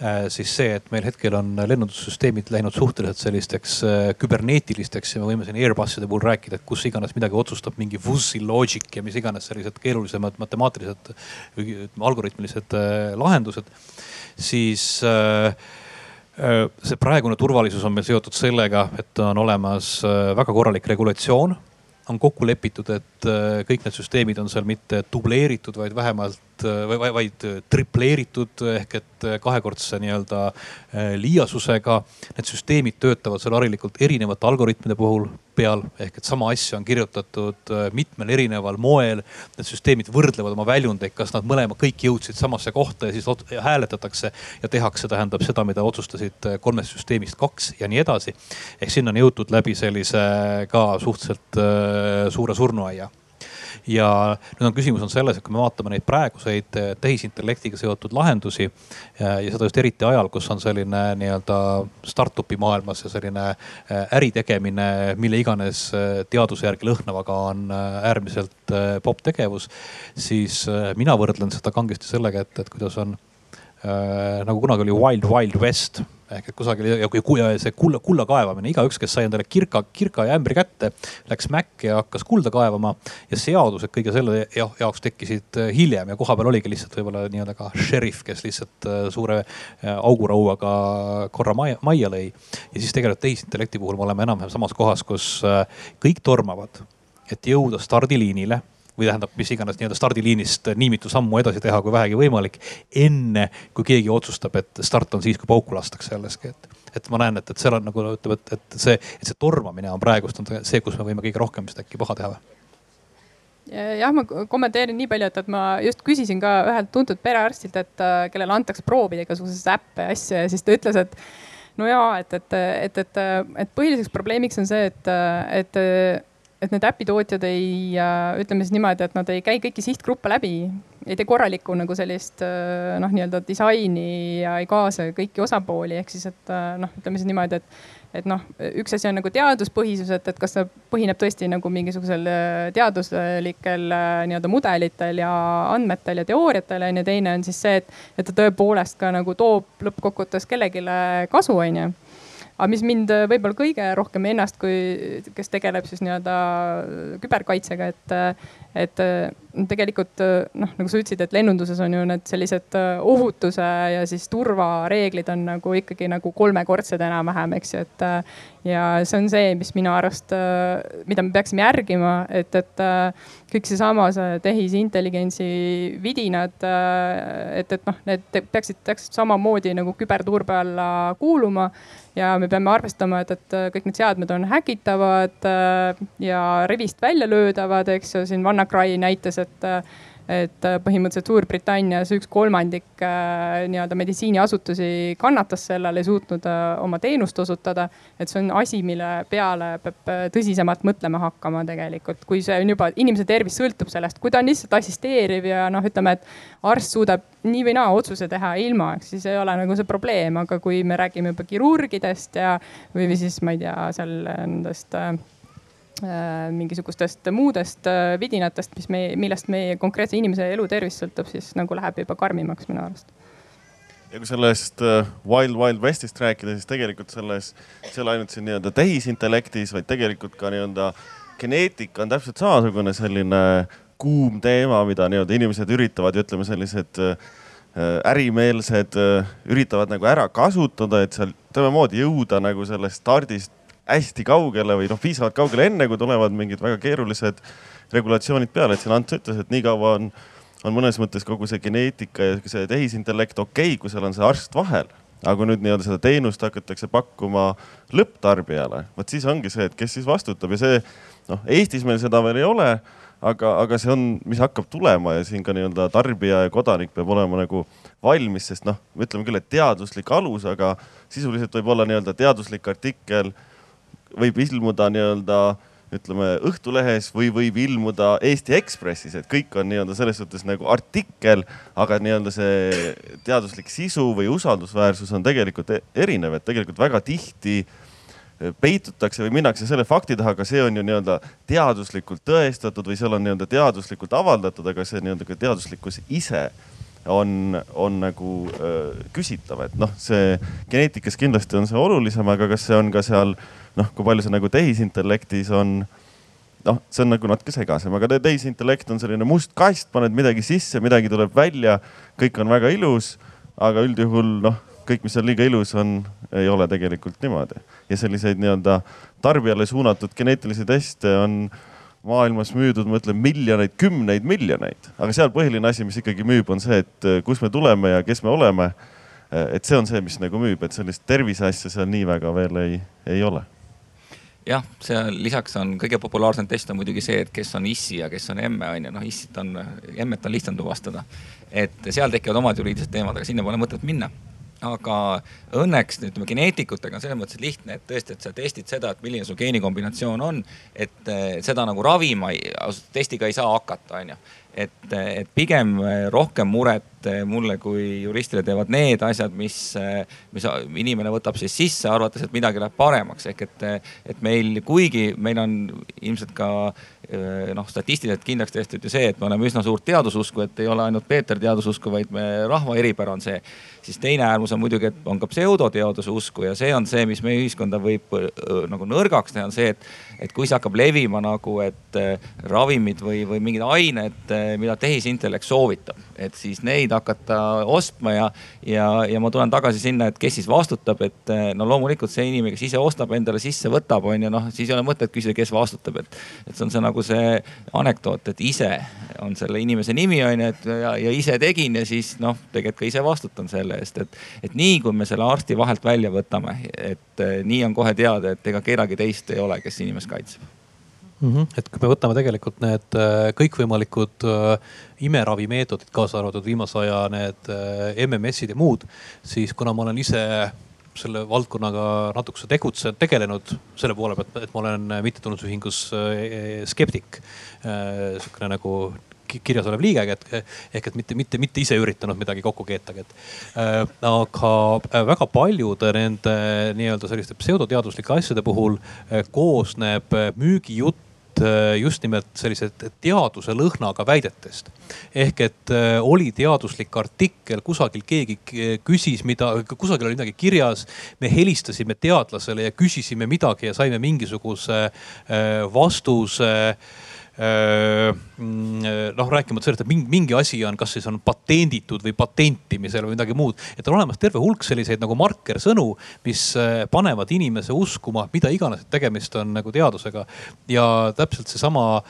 äh, siis see, et meil hetkel on lennundussüsteemid läinud suhteliselt sellisteks äh, küberneetilisteks ja me võime siin Airbuside puhul rääkida, et kus iganes midagi otsustab mingi fuzzy logic ja mis iganes sellised keerulisemad matemaatilised või algoritmilised äh, lahendused, siis see praegune turvalisus on meil seotud sellega, et on olemas väga korralik regulatsioon. On kokku lepitud, et äh, kõik need süsteemid on seal mitte dubleeritud, vaid vähemalt äh, või vaid tripleeritud ehk et äh, kahekordse nii-öelda liiasusega. Need süsteemid töötavad seal harilikult erinevate algoritmide puhul peal ehk et sama asja on kirjutatud mitmel erineval moel. Need süsteemid võrdlevad oma väljundeid, kas nad mõlema kõik jõudsid samasse kohta ja siis hääletatakse ja tehakse, tähendab seda, mida otsustasid kolmest süsteemist kaks ja nii edasi. ehk sinna on jõutud läbi sellise ka suhteliselt suure surnuaia ja nüüd on küsimus on selles, et kui me vaatame neid praeguseid eh, tehisintellektiga seotud lahendusi ja, ja seda just eriti ajal, kus on selline nii-öelda startup'i maailmas ja selline eh, äri tegemine, mille iganes eh, teaduse järgi lõhnav, aga on äärmiselt popp tegevus, siis mina võrdlen seda kangesti sellega, et, et kuidas on nagu kunagi oli Wild Wild West ehk et kusagil ja kui see kulla, kulla kaevamine, igaüks, kes sai endale kirka, kirka ja ämbri kätte, läks mäkke ja hakkas kulda kaevama. ja seadused kõige selle jaoks tekkisid äh, hiljem ja kohapeal oligi lihtsalt võib-olla nii-öelda ka šerif, kes lihtsalt äh, suure äh, augurauaga korra majja, majja lõi. ja siis tegelikult tehisintellekti puhul me oleme enam-vähem samas kohas, kus kõik tormavad, et jõuda stardiliinile või tähendab, mis iganes nii-öelda stardiliinist nii mitu sammu edasi teha, kui vähegi võimalik. enne kui keegi otsustab, et start on siis, kui pauku lastakse jällegi, et, et ma näen, et, et seal on nagu ütleme, et, et see, et see tormamine on praegust on see, kus me võime kõige rohkem vist äkki paha teha või? jah, ma kommenteerin nii palju, et, et ma just küsisin ka ühelt tuntud perearstilt, et kellele antakse proovida igasuguseid äppe ja asju ja siis ta ütles, et no jaa, et, et, et, et, et põhiliseks probleemiks on see, et, et et need äpitootjad ei, ütleme siis niimoodi, et nad ei käi kõiki sihtgruppe läbi, ei tee korralikku nagu sellist äh, noh, nii-öelda disaini ja ei kaasa kõiki osapooli, ehk siis, et äh, noh, ütleme siis niimoodi, et, et noh, üks asi on nagu teaduspõhisus, et, et kas ta põhineb tõesti nagu mingisugusel äh, teaduslikel nii-öelda mudelitel ja andmetel ja teooriatel on ju, teine on siis see, et, et ta tõepoolest ka nagu toob lõppkokkuvõttes kellelegi kasu, on ju aga mis mind äh, võib-olla kõige rohkem ennast, kui, kes tegeleb siis nii-öelda küberkaitsega, et, et tegelikult noh, nagu sa ütlesid, et lennunduses on ju need sellised ohutuse ja siis turvareeglid on nagu ikkagi nagu kolmekordsed enam-vähem, eks ju, et. Ja see on see, mis minu arust, mida me peaksime järgima, et, et kõik seesama see tehisintelligentsi vidinad, et, et noh, need peaksid täpselt samamoodi nagu küberturbe alla kuuluma ja me peame arvestama, et, et kõik need seadmed on häkitavad ja rivist välja löödavad, eks ju, siin WannaCry näitas, et et põhimõtteliselt Suurbritannias üks kolmandik äh, nii-öelda meditsiiniasutusi kannatas sellele, ei suutnud äh, oma teenust osutada. et see on asi, mille peale peab äh, tõsisemalt mõtlema hakkama tegelikult, kui see on juba, inimese tervis sõltub sellest, kui ta on lihtsalt assisteeriv ja noh, ütleme, et arst suudab nii või naa otsuse teha ilma, eks siis ei ole nagu see probleem, aga kui me räägime juba kirurgidest ja, või, või siis ma ei tea, seal nendest äh, Äh, mingisugustest muudest äh, vidinatest, mis meie, millest meie konkreetse inimese elutervis sõltub, siis nagu läheb juba karmimaks minu arust. ja kui sellest äh, Wild Wild Westist rääkida, siis tegelikult selles, see ei ole ainult siin nii-öelda tehisintellektis, vaid tegelikult ka nii-öelda geneetika on täpselt samasugune selline kuum teema, mida nii-öelda inimesed üritavad ja ütleme, sellised ärimeelsed üritavad nagu ära kasutada, et seal tõemoodi jõuda nagu sellest stardist hästi kaugele või noh, piisavalt kaugele, enne kui tulevad mingid väga keerulised regulatsioonid peale, et siin Ants ütles, et nii kaua on, on mõnes mõttes kogu see geneetika ja see tehisintellekt okei okay,, kui seal on see arst vahel. aga kui nüüd nii-öelda seda teenust hakatakse pakkuma lõpptarbijale, vot siis ongi see, et kes siis vastutab ja see noh, Eestis meil seda veel ei ole aga, aga see on, mis hakkab tulema ja siin ka nii-öelda tarbija ja kodanik peab olema nagu valmis, sest noh, ütleme küll, et teaduslik alus, aga sisuliselt võib olla nii-öelda teaduslik artikkel, võib ilmuda nii-öelda ütleme Õhtulehes või võib ilmuda Eesti Ekspressis, et kõik on nii-öelda selles suhtes nagu artikkel, aga nii-öelda see teaduslik sisu või usaldusväärsus on tegelikult e-, erinev, et tegelikult väga tihti peitutakse või minnakse selle fakti taha, aga see on ju nii-öelda teaduslikult tõestatud või seal on nii-öelda teaduslikult avaldatud, aga see nii-öelda ka teaduslikkus ise on, on nagu äh, küsitav, et noh, see geneetikas kindlasti on see olulisem, aga kas see on ka seal noh, kui palju see nagu tehisintellektis on noh, see on nagu natuke segasem, aga tehisintellekt on selline must kast, paned midagi sisse, midagi tuleb välja, kõik on väga ilus, aga üldjuhul noh, kõik, mis on liiga ilus, on, ei ole tegelikult niimoodi. ja selliseid nii-öelda tarbijale suunatud geneetilisi teste on maailmas müüdud, ma ütlen miljoneid, kümneid miljoneid, aga seal põhiline asi, mis ikkagi müüb, on see, et kust me tuleme ja kes me oleme. et see on see, mis nagu müüb, et sellist terviseasja seal nii väga veel ei, ei ole jah, seal lisaks on kõige populaarsem test on muidugi see, et kes on issi ja kes on emme on ju, noh issit on, emmet on lihtsam tuvastada. et seal tekivad omad juriidilised teemad, aga sinna pole mõtet minna aga õnneks ütleme geneetikutega on selles mõttes lihtne, et tõesti, et sa testid seda, et milline su geenikombinatsioon on. et seda nagu ravima testiga ei saa hakata, on ju. Et, et pigem rohkem muret mulle kui juristile teevad need asjad, mis, mis inimene võtab siis sisse, arvates, et midagi läheb paremaks. ehk et, et meil, kuigi meil on ilmselt ka noh, statistiliselt kindlaks tehtud ju see, et me oleme üsna suurt teadususku, et ei ole ainult Peeter teadususku, vaid me rahva eripära on see. siis teine äärmus on muidugi, et on ka pseudoteaduse usku ja see on see, mis meie ühiskonda võib nagu nõrgaks teha, on see, et, et kui see hakkab levima nagu, et ravimid või, või mingid ained, mida tehisintellekt soovitab, et siis neid hakata ostma ja, ja, ja ma tulen tagasi sinna, et kes siis vastutab, et no loomulikult see inimene, kes ise ostab, endale sisse võtab, on ju, noh siis ei ole mõtet küsida, kes vastutab, et, et see on see nagu see anekdoot, et ise on selle inimese nimi on ju, et ja, ja ise tegin ja siis noh, tegelikult ka ise vastutan selle eest, et, et nii kui me selle arsti vahelt välja võtame, et nii on kohe teada, et ega kedagi teist ei ole, kes inimest kaitseb mm. -hmm. et kui me võtame tegelikult need äh, kõikvõimalikud äh, imeravimeetodid, kaasa arvatud viimase aja need äh, MMS-id ja muud, siis kuna ma olen ise selle valdkonnaga natukese tegutsenud, tegelenud selle poole pealt, et ma olen mittetulundusühingus skeptik. sihukene nagu kirjas olev liige, et ehk et mitte, mitte, mitte ise üritanud midagi kokku keetagi, et äh,. aga väga paljude nende nii-öelda selliste pseudoteaduslike asjade puhul äh, koosneb müügijutt äh, just nimelt sellised teaduse lõhnaga väidetest. ehk et äh, oli teaduslik artikkel, kusagil keegi küsis, mida, kusagil oli midagi kirjas. me helistasime teadlasele ja küsisime midagi ja saime mingisuguse äh, vastuse noh, rääkimata sellest, et mingi, mingi asi on, kas siis on patenditud või patentimisel või midagi muud. et on olemas terve hulk selliseid nagu markersõnu, mis panevad inimese uskuma, mida iganes, et tegemist on nagu teadusega. ja täpselt seesama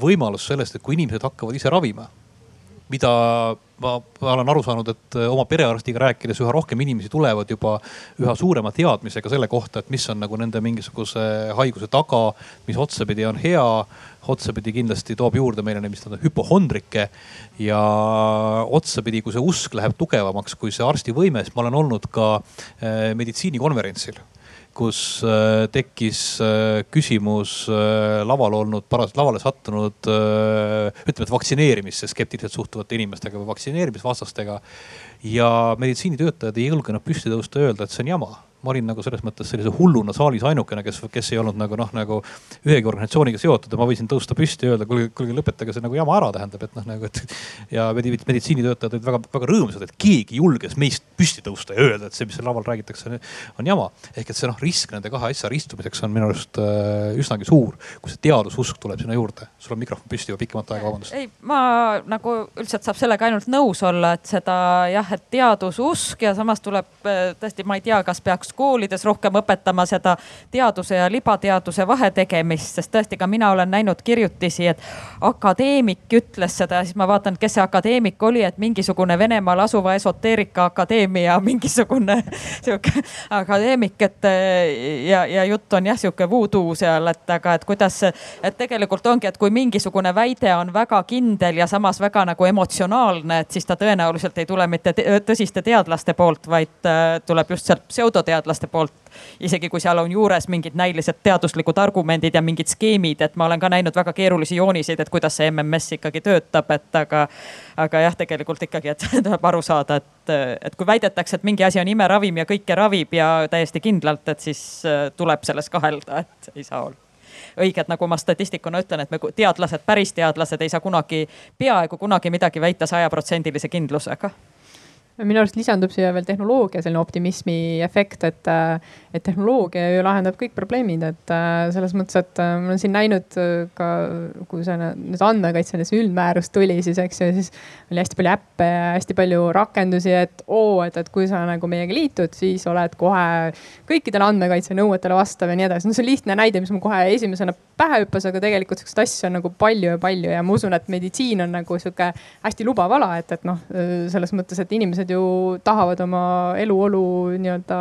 võimalus sellest, et kui inimesed hakkavad ise ravima, mida ma olen aru saanud, et oma perearstiga rääkides üha rohkem inimesi tulevad juba üha suurema teadmisega selle kohta, et mis on nagu nende mingisuguse haiguse taga, mis otsapidi on hea otsapidi kindlasti toob juurde meile neid, mis tähendab hüpohondrikke. ja otsapidi, kui see usk läheb tugevamaks kui see arstivõime, siis ma olen olnud ka äh, meditsiinikonverentsil kus äh, tekkis äh, küsimus laval olnud, parasjagu lavale sattunud, ütleme, et vaktsineerimisse skeptiliselt suhtuvate inimestega või vaktsineerimisvastastega. ja meditsiinitöötajad ei julgenud püsti tõusta ja öelda, et see on jama ma olin nagu selles mõttes sellise hulluna saalis ainukene, kes, kes ei olnud nagu noh, nagu ühegi organisatsiooniga seotud ja ma võisin tõusta püsti ja öelda, kuulge, kuulge lõpetage see nagu jama ära, tähendab, et noh nagu, et. *laughs* ja meditsiinitöötajad olid väga-väga rõõmsad, et keegi julges meist püsti tõusta ja öelda, et see, mis seal laval räägitakse, on jama. ehk et see noh, risk nende kahe asja ristumiseks on minu arust äh, üsnagi suur, kui see teadususk tuleb sinna juurde. sul on mikrofon püsti juba pikemat aega, vabandust. ei, ma nagu üldiselt saab sellega ainult nõus olla, et seda jah, et teadususk ja samas tuleb äh, tõesti, ma ei tea, kas peaks peaks koolides rohkem õpetama seda teaduse ja libateaduse vahetegemist, sest tõesti ka mina olen näinud kirjutisi, et akadeemik ütles seda ja siis ma vaatan, kes see akadeemik oli, et mingisugune Venemaal asuva esoteerika akadeemia mingisugune *laughs* sihuke akadeemik, et ja, ja jutt on jah, sihuke voodoo seal, et aga, et kuidas, et tegelikult ongi, et kui mingisugune väide on väga kindel ja samas väga nagu emotsionaalne, et siis ta tõenäoliselt ei tule mitte tõsiste teadlaste poolt, vaid äh, tuleb just sealt pseudoteadlaste poolt. isegi kui seal on juures mingid näilised teaduslikud argumendid ja mingid skeemid, et ma olen ka näinud väga keerulisi jooniseid, et kuidas see MMS ikkagi töötab, et aga. aga jah, tegelikult ikkagi, et *laughs* tuleb aru saada, et, et kui väidetakse, et mingi asi on imeravim ja kõike ravib ja täiesti kindlalt, et siis äh, tuleb selles kahelda, et ei saa olla õiged, nagu ma statistikuna ütlen, et me teadlased, päris teadlased ei saa kunagi, peaaegu kunagi midagi väita sajaprotsendilise kindlusega minu arust lisandub siia veel tehnoloogia selline optimismi efekt, et, äh, et tehnoloogia ju lahendab kõik probleemid, et äh, selles mõttes, et äh, ma olen siin näinud ka, kui see nüüd andmekaitse üldmäärus tuli, siis eks ju, siis oli hästi palju äppe ja hästi palju rakendusi, et oo, et, et kui sa nagu meiega liitud, siis oled kohe kõikidele andmekaitse nõuetele vastav ja nii edasi. no see on lihtne näide, mis mul kohe esimesena pähe hüppas, aga tegelikult siukseid asju on nagu palju ja palju ja ma usun, et meditsiin on nagu sihuke hästi lubav ala, et, et noh, selles mõttes, et inimesed ju tahavad oma eluolu nii-öelda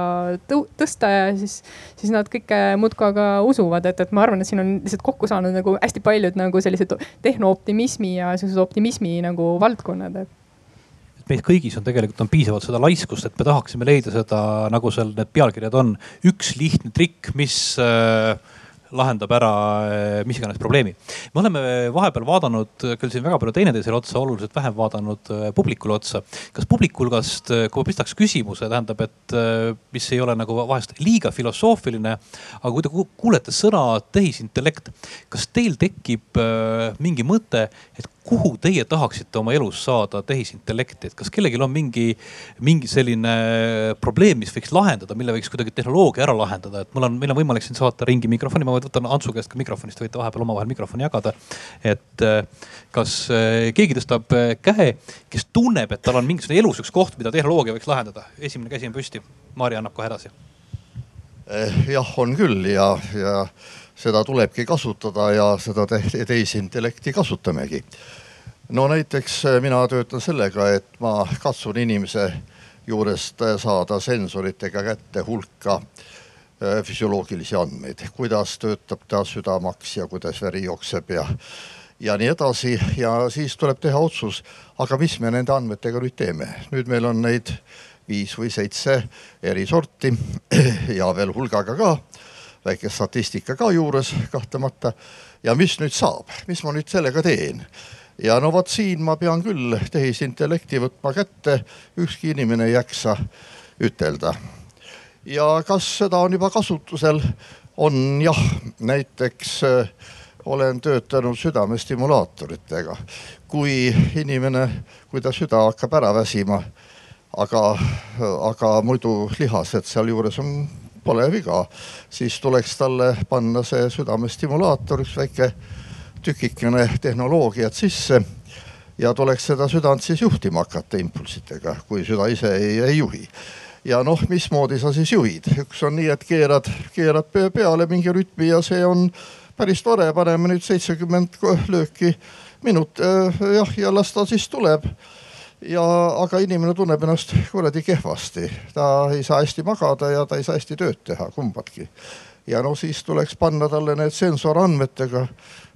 tõsta ja siis, siis nad kõike muudkui aga usuvad, et, et ma arvan, et siin on lihtsalt kokku saanud nagu hästi paljud nagu sellised tehnooptimismi ja sellised optimismi nagu valdkonnad, et. Meis kõigis on tegelikult on piisavalt seda laiskust, et me tahaksime leida seda, nagu seal need pealkirjad on, üks lihtne trikk, mis äh, lahendab ära eh, mis iganes probleemi. me oleme vahepeal vaadanud küll siin väga palju teineteisele otsa, oluliselt vähem vaadanud eh, publikule otsa. kas publiku hulgast, eh, kui ma pistaks küsimuse, tähendab, et mis ei ole nagu vahest liiga filosoofiline, aga kui te kuulete sõna tehisintellekt, kas teil tekib mingi mõte, et kuhu teie tahaksite oma elus saada tehisintellekti, et kas kellelgi on mingi, mingi selline probleem, mis võiks lahendada, mille võiks kuidagi tehnoloogia ära lahendada, et mul on, meil on võimalik siin saata ringi mikrofoni, ma võtan Antsu käest ka mikrofonist, võite vahepeal omavahel mikrofoni jagada. et eh, kas eh, keegi tõstab eh, käe, kes tunneb, et tal on mingisugune elus üks koht, mida tehnoloogia võiks lahendada, esimene käsi on püsti, Maarja annab kohe edasi. jah, on küll. Ja, ja seda tulebki kasutada ja seda tehisintellekti kasutamegi no näiteks äh, mina töötan sellega, et ma katsun inimese juurest äh, saada sensoritega kätte hulka äh, füsioloogilisi andmeid, kuidas töötab ta südamaks ja kuidas veri jookseb ja, ja nii edasi. ja siis tuleb teha otsus, aga mis me nende andmetega nüüd teeme. nüüd meil on neid viis või seitse eri sorti *clears throat* ja veel hulgaga ka, väike statistika ka juures kahtlemata. ja mis nüüd saab, mis ma nüüd sellega teen? ja no vot siin ma pean küll tehisintellekti võtma kätte, ükski inimene ei jaksa ütelda. ja kas seda on juba kasutusel? on jah, näiteks äh, olen töötanud südamestimulaatoritega. kui inimene, kui ta süda hakkab ära väsima, aga, aga muidu lihased sealjuures on, pole viga, siis tuleks talle panna see südamestimulaator, üks väike tükikene tehnoloogiat sisse ja tuleks seda südant siis juhtima hakata impulssidega, kui süda ise ei, ei juhi. ja noh, mismoodi sa siis juhid, üks on nii, et keerad, keerad peale mingi rütmi ja see on päris tore, paneme nüüd seitsekümmend lööki minut äh, jah, ja las ta siis tuleb ja, aga inimene tunneb ennast kuradi kehvasti, ta ei saa hästi magada ja ta ei saa hästi tööd teha, kumbadki. ja no siis tuleks panna talle need sensorandmetega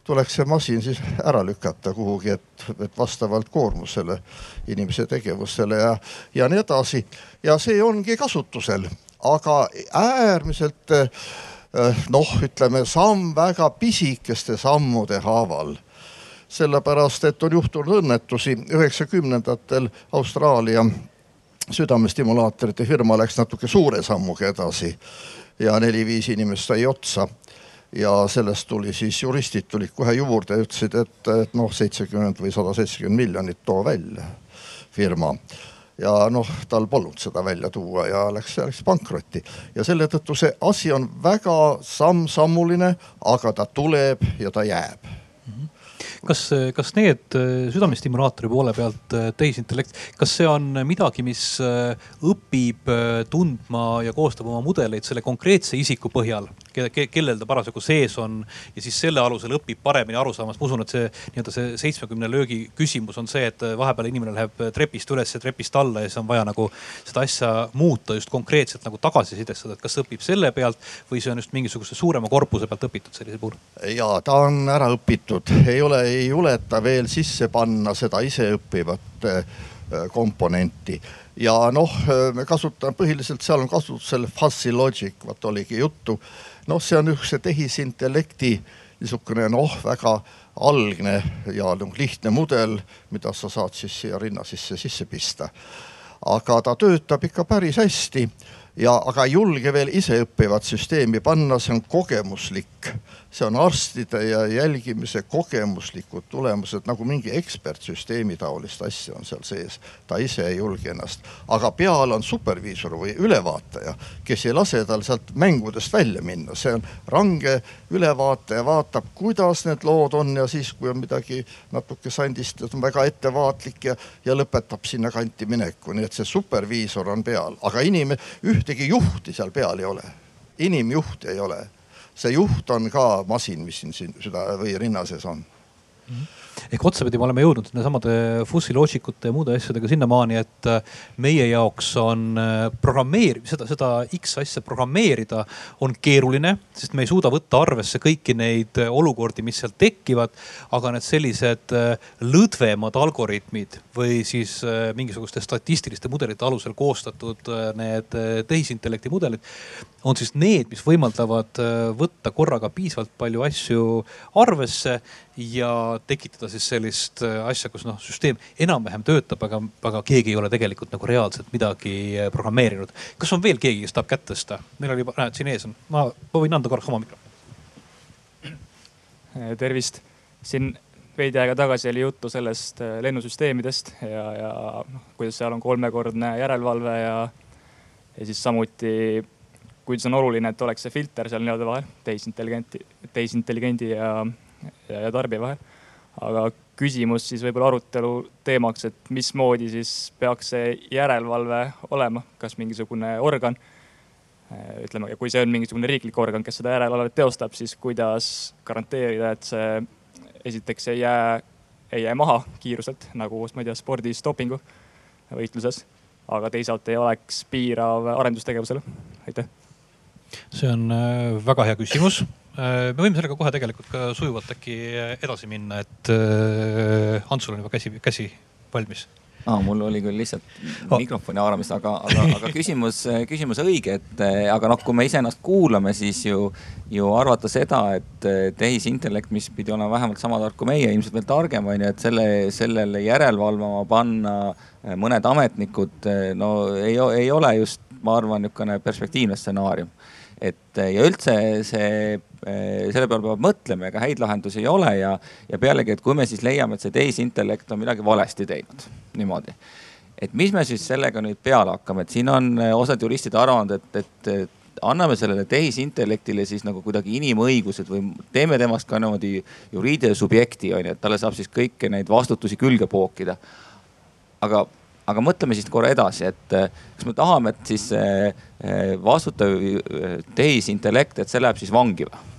tuleks see masin siis ära lükata kuhugi, et, et vastavalt koormusele, inimese tegevusele ja, ja nii edasi. ja see ongi kasutusel, aga äärmiselt eh, noh, ütleme samm väga pisikeste sammude haaval sellepärast, et on juhtunud õnnetusi. üheksakümnendatel Austraalia südamestimulaatorite firma läks natuke suure sammuga edasi ja neli-viis inimest sai otsa. Ja sellest tuli siis juristid tulid kohe juurde ja ütlesid, et, et noh, seitsekümmend või sada seitsekümmend miljonit too välja firma. Ja noh, tal polnud seda välja tuua ja läks, läks pankrotti. Ja selle tõttu see asi on väga samm-sammuline, aga ta tuleb ja ta jääb kas, kas need südamestimulaatori poole pealt tehisintellekt, kas see on midagi, mis õpib tundma ja koostab oma mudeleid selle konkreetse isiku põhjal, kellel ta parasjagu sees on ja siis selle alusel õpib paremini aru saama, sest ma usun, et see nii-öelda see seitsmekümne löögi küsimus on see, et vahepeal inimene läheb trepist üles ja trepist alla ja siis on vaja nagu seda asja muuta just konkreetselt nagu tagasisidestada, et kas õpib selle pealt või see on just mingisuguse suurema korpuse pealt õpitud sellisel puhul? ja ta on ära õpitud, ei ole, ei juleta veel sisse panna seda iseõppivat äh, komponenti. Ja noh, me kasutame põhiliselt, seal on kasutusel fuzzy logic, vot oligi juttu. Noh, see on üks tehisintellekti niisugune noh, väga algne ja noh, lihtne mudel, mida sa saad siis siia rinna sisse sisse pista. aga ta töötab ikka päris hästi ja, aga ei julge veel iseõppivat süsteemi panna, see on kogemuslik see on arstide ja jälgimise kogemuslikud tulemused nagu mingi ekspertsüsteemi taolist asja on seal sees. ta ise ei julge ennast, aga peal on superviisor või ülevaataja, kes ei lase tal sealt mängudest välja minna, see on range ülevaataja, vaatab, kuidas need lood on ja siis, kui on midagi natuke sandist, on väga ettevaatlik ja, ja lõpetab sinna kanti mineku, nii et see superviisor on peal, aga inim-, ühtegi juhti seal peal ei ole, inimjuhti ei ole see juht on ka masin, mis siin, süda või rinna sees on mm. -hmm ehk otsapidi me oleme jõudnud nesamade Fussi loogikute ja muude asjadega sinnamaani, et äh, meie jaoks on äh, programmeeri-, seda, seda X asja programmeerida on keeruline, sest me ei suuda võtta arvesse kõiki neid äh, olukordi, mis seal tekivad. aga need sellised lõdvemad algoritmid või siis mingisuguste statistiliste mudelite alusel koostatud need tehisintellekti mudelid on siis need, mis võimaldavad äh, võtta korraga piisavalt palju asju arvesse ja tekitada siis sellist äh, asja, kus noh, süsteem enam-vähem töötab, aga, aga keegi ei ole tegelikult nagu reaalselt midagi äh, programmeerinud. kas on veel keegi, kes tahab kätt tõsta? meil oli juba, näed siin ees on, ma, võin anda korraks oma mikrofoni. tervist, siin veidi aega tagasi oli juttu sellest lennusüsteemidest ja, ja noh, kuidas seal on kolmekordne järelevalve ja, ja siis samuti kuid see on oluline, et oleks see filter seal nii-öelda vahel, tehisintelligenti, tehisintelligendi ja, ja, ja tarbija vahel. aga küsimus siis võib-olla arutelu teemaks, et mismoodi siis peaks see järelevalve olema, kas mingisugune organ, ütleme, kui see on mingisugune riiklik organ, kes seda järelevalvet teostab, siis kuidas garanteerida, et see esiteks ei jää, ei jää maha kiiruselt nagu, ma ei tea, spordis dopingu võitluses, aga teisalt ei oleks piirav arendustegevusele. aitäh see on äh, väga hea küsimus. Äh, me võime sellega kohe tegelikult ka sujuvalt äkki edasi minna, et Antsul on juba käsi, käsi valmis aa, mul oli küll lihtsalt oh. mikrofoni haaramist, aga, aga, aga küsimus, küsimus õige, et aga noh, kui me iseennast kuulame, siis ju, ju arvata seda, et tehisintellekt, mis pidi olema vähemalt sama tark kui meie, ilmselt veel targem on ju, et selle, sellele järelevalvama panna mõned ametnikud, no ei, ei ole just, ma arvan, niisugune perspektiivne stsenaarium et ja üldse see, selle peale peab mõtlema, ega häid lahendusi ei ole ja, ja pealegi, et kui me siis leiame, et see tehisintellekt on midagi valesti teinud, niimoodi. et mis me siis sellega nüüd peale hakkame, et siin on osad juristid arvanud, et, et, et anname sellele tehisintellektile siis nagu kuidagi inimõigused või teeme temast ka niimoodi juriidilise subjekti on ju, et talle saab siis kõiki neid vastutusi külge pookida. aga aga mõtleme siis korra edasi, et eh, kas me tahame, et siis eh, vastutav eh, tehisintellekt, et see läheb siis vangi või?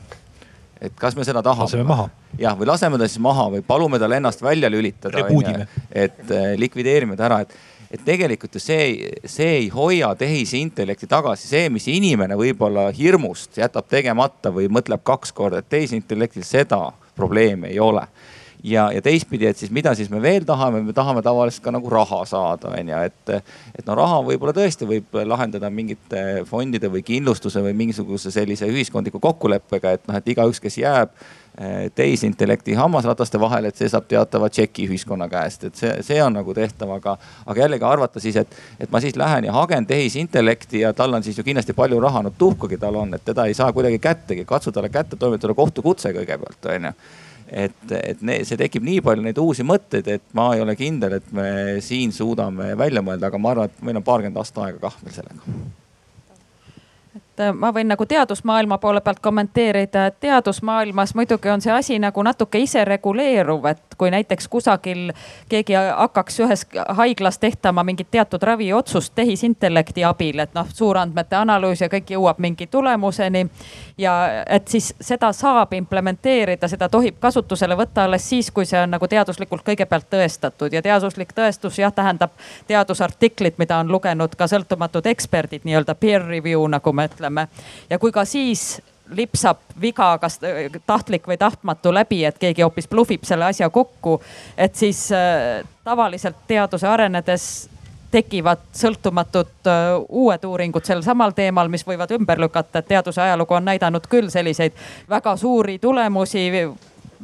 et kas me seda tahame? laseme maha. jah, või laseme ta siis maha või palume tal ennast välja lülitada. et likvideerime ta ära, et, et tegelikult ju see, see ei hoia tehisintellekti tagasi, see, mis inimene võib-olla hirmust jätab tegemata või mõtleb kaks korda, et tehisintellektil seda probleemi ei ole ja, ja teistpidi, et siis mida siis me veel tahame, me tahame tavaliselt ka nagu raha saada, on ju, et. et no raha võib-olla tõesti võib lahendada mingite fondide või kindlustuse või mingisuguse sellise ühiskondliku kokkuleppega, et noh, et igaüks, kes jääb eh, tehisintellekti hammasrataste vahele, et see saab teatava tšeki ühiskonna käest, et see, see on nagu tehtav, aga, aga jällegi arvata siis, et, et ma siis lähen ja hagen tehisintellekti ja tal on siis ju kindlasti palju raha, no tuhkugi tal on, et teda ei saa kuidagi kättegi, katsu talle kätte toimetada kohtukutse kõigepealt, onju et, et ne, see tekib nii palju neid uusi mõtteid, et ma ei ole kindel, et me siin suudame välja mõelda, aga ma arvan, et meil on paarkümmend aastat aega kah veel sellega et ma võin nagu teadusmaailma poole pealt kommenteerida, et teadusmaailmas muidugi on see asi nagu natuke isereguleeruv, et kui näiteks kusagil keegi hakkaks ühes haiglas tehtama mingit teatud raviotsust tehisintellekti abil, et noh, suurandmete analüüs ja kõik jõuab mingi tulemuseni. ja et siis seda saab implementeerida, seda tohib kasutusele võtta alles siis, kui see on nagu teaduslikult kõigepealt tõestatud ja teaduslik tõestus jah, tähendab teadusartiklit, mida on lugenud ka sõltumatud eksperdid, nii-öelda peer review nagu me ütleme. Ja kui ka siis lipsab viga, kas tahtlik või tahtmatu läbi, et keegi hoopis bluffib selle asja kokku. et siis äh, tavaliselt teaduse arenedes tekivad sõltumatud uh, uued uuringud sel samal teemal, mis võivad ümber lükata, et teaduse ajalugu on näidanud küll selliseid väga suuri tulemusi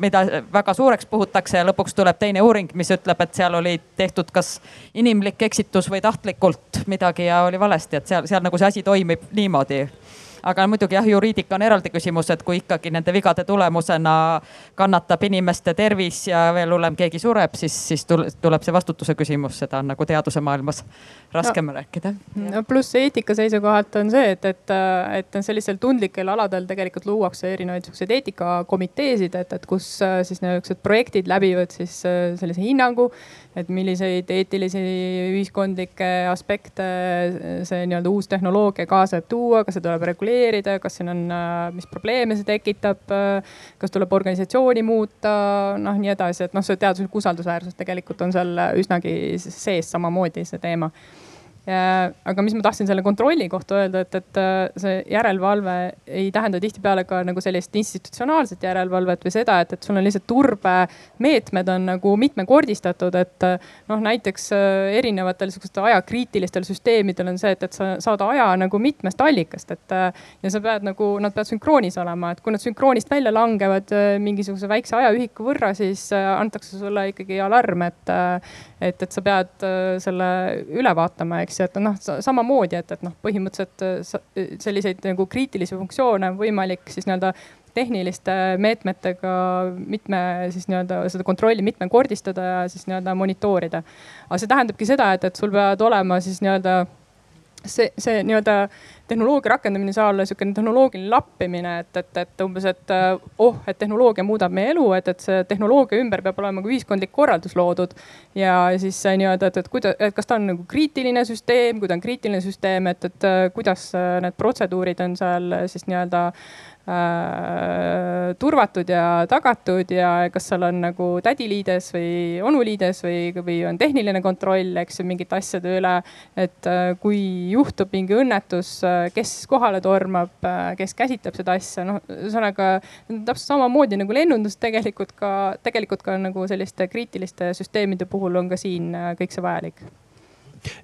mida väga suureks puhutakse ja lõpuks tuleb teine uuring, mis ütleb, et seal oli tehtud kas inimlik eksitus või tahtlikult midagi ja oli valesti, et seal, seal nagu see asi toimib niimoodi aga muidugi jah, juriidika on eraldi küsimus, et kui ikkagi nende vigade tulemusena kannatab inimeste tervis ja veel hullem, keegi sureb, siis, siis tuleb see vastutuse küsimus, seda on nagu teaduse maailmas raskem no, rääkida. no pluss eetika seisukohalt on see, et, et, et sellisel tundlikel aladel tegelikult luuakse erinevaid siukseid eetikakomiteesid, et, et kus siis niisugused projektid läbivad siis sellise hinnangu et milliseid eetilisi ühiskondlikke aspekte see nii-öelda uus tehnoloogia kaasa tuua, kas see tuleb reguleerida, kas siin on, mis probleeme see tekitab, kas tuleb organisatsiooni muuta, noh nii edasi, et noh, see teaduslik usaldusväärsus tegelikult on seal üsnagi sees samamoodi see teema aga mis ma tahtsin selle kontrolli kohta öelda, et, et äh, see järelevalve ei tähenda tihtipeale ka nagu sellist institutsionaalset järelevalvet või seda, et, et sul on lihtsalt turbemeetmed on nagu mitmekordistatud, et noh, näiteks äh, erinevatel sihukestel ajakriitilistel süsteemidel on see, et, et sa saad aja nagu mitmest allikast, et äh, ja sa pead nagu, nad peavad sünkroonis olema, et kui nad sünkroonist välja langevad mingisuguse väikse ajaühiku võrra, siis antakse sulle ikkagi alarm, et, et, et sa pead selle üle vaatama, eks ju, et noh, samamoodi, et, et noh, põhimõtteliselt äh, äh, selliseid nagu kriitilisi funktsioone on võimalik siis nii-öelda tehniliste meetmetega mitme siis nii-öelda seda kontrolli mitmekordistada ja siis nii-öelda monitoorida. aga see tähendabki seda, et, et sul peavad olema siis nii-öelda see, see nii-öelda tehnoloogia rakendamine ei saa olla sihukene tehnoloogiline lappimine, et, et, et umbes, et oh, et tehnoloogia muudab meie elu, et, et see tehnoloogia ümber peab olema ka ühiskondlik korraldus loodud. ja siis nii-öelda, et, et kuidas, et kas ta on nagu kriitiline süsteem, kui ta on kriitiline süsteem, et, et kuidas need protseduurid on seal siis nii-öelda äh, turvatud ja tagatud ja kas seal on nagu tädiliides või onuliides või, või on tehniline kontroll, eks ju, mingite asjade üle. et äh, kui juhtub mingi õnnetus, äh, kes kohale tormab, äh, kes käsitleb seda asja, noh, ühesõnaga täpselt samamoodi nagu lennundus tegelikult ka, tegelikult ka nagu selliste kriitiliste süsteemide puhul on ka siin äh, kõik see vajalik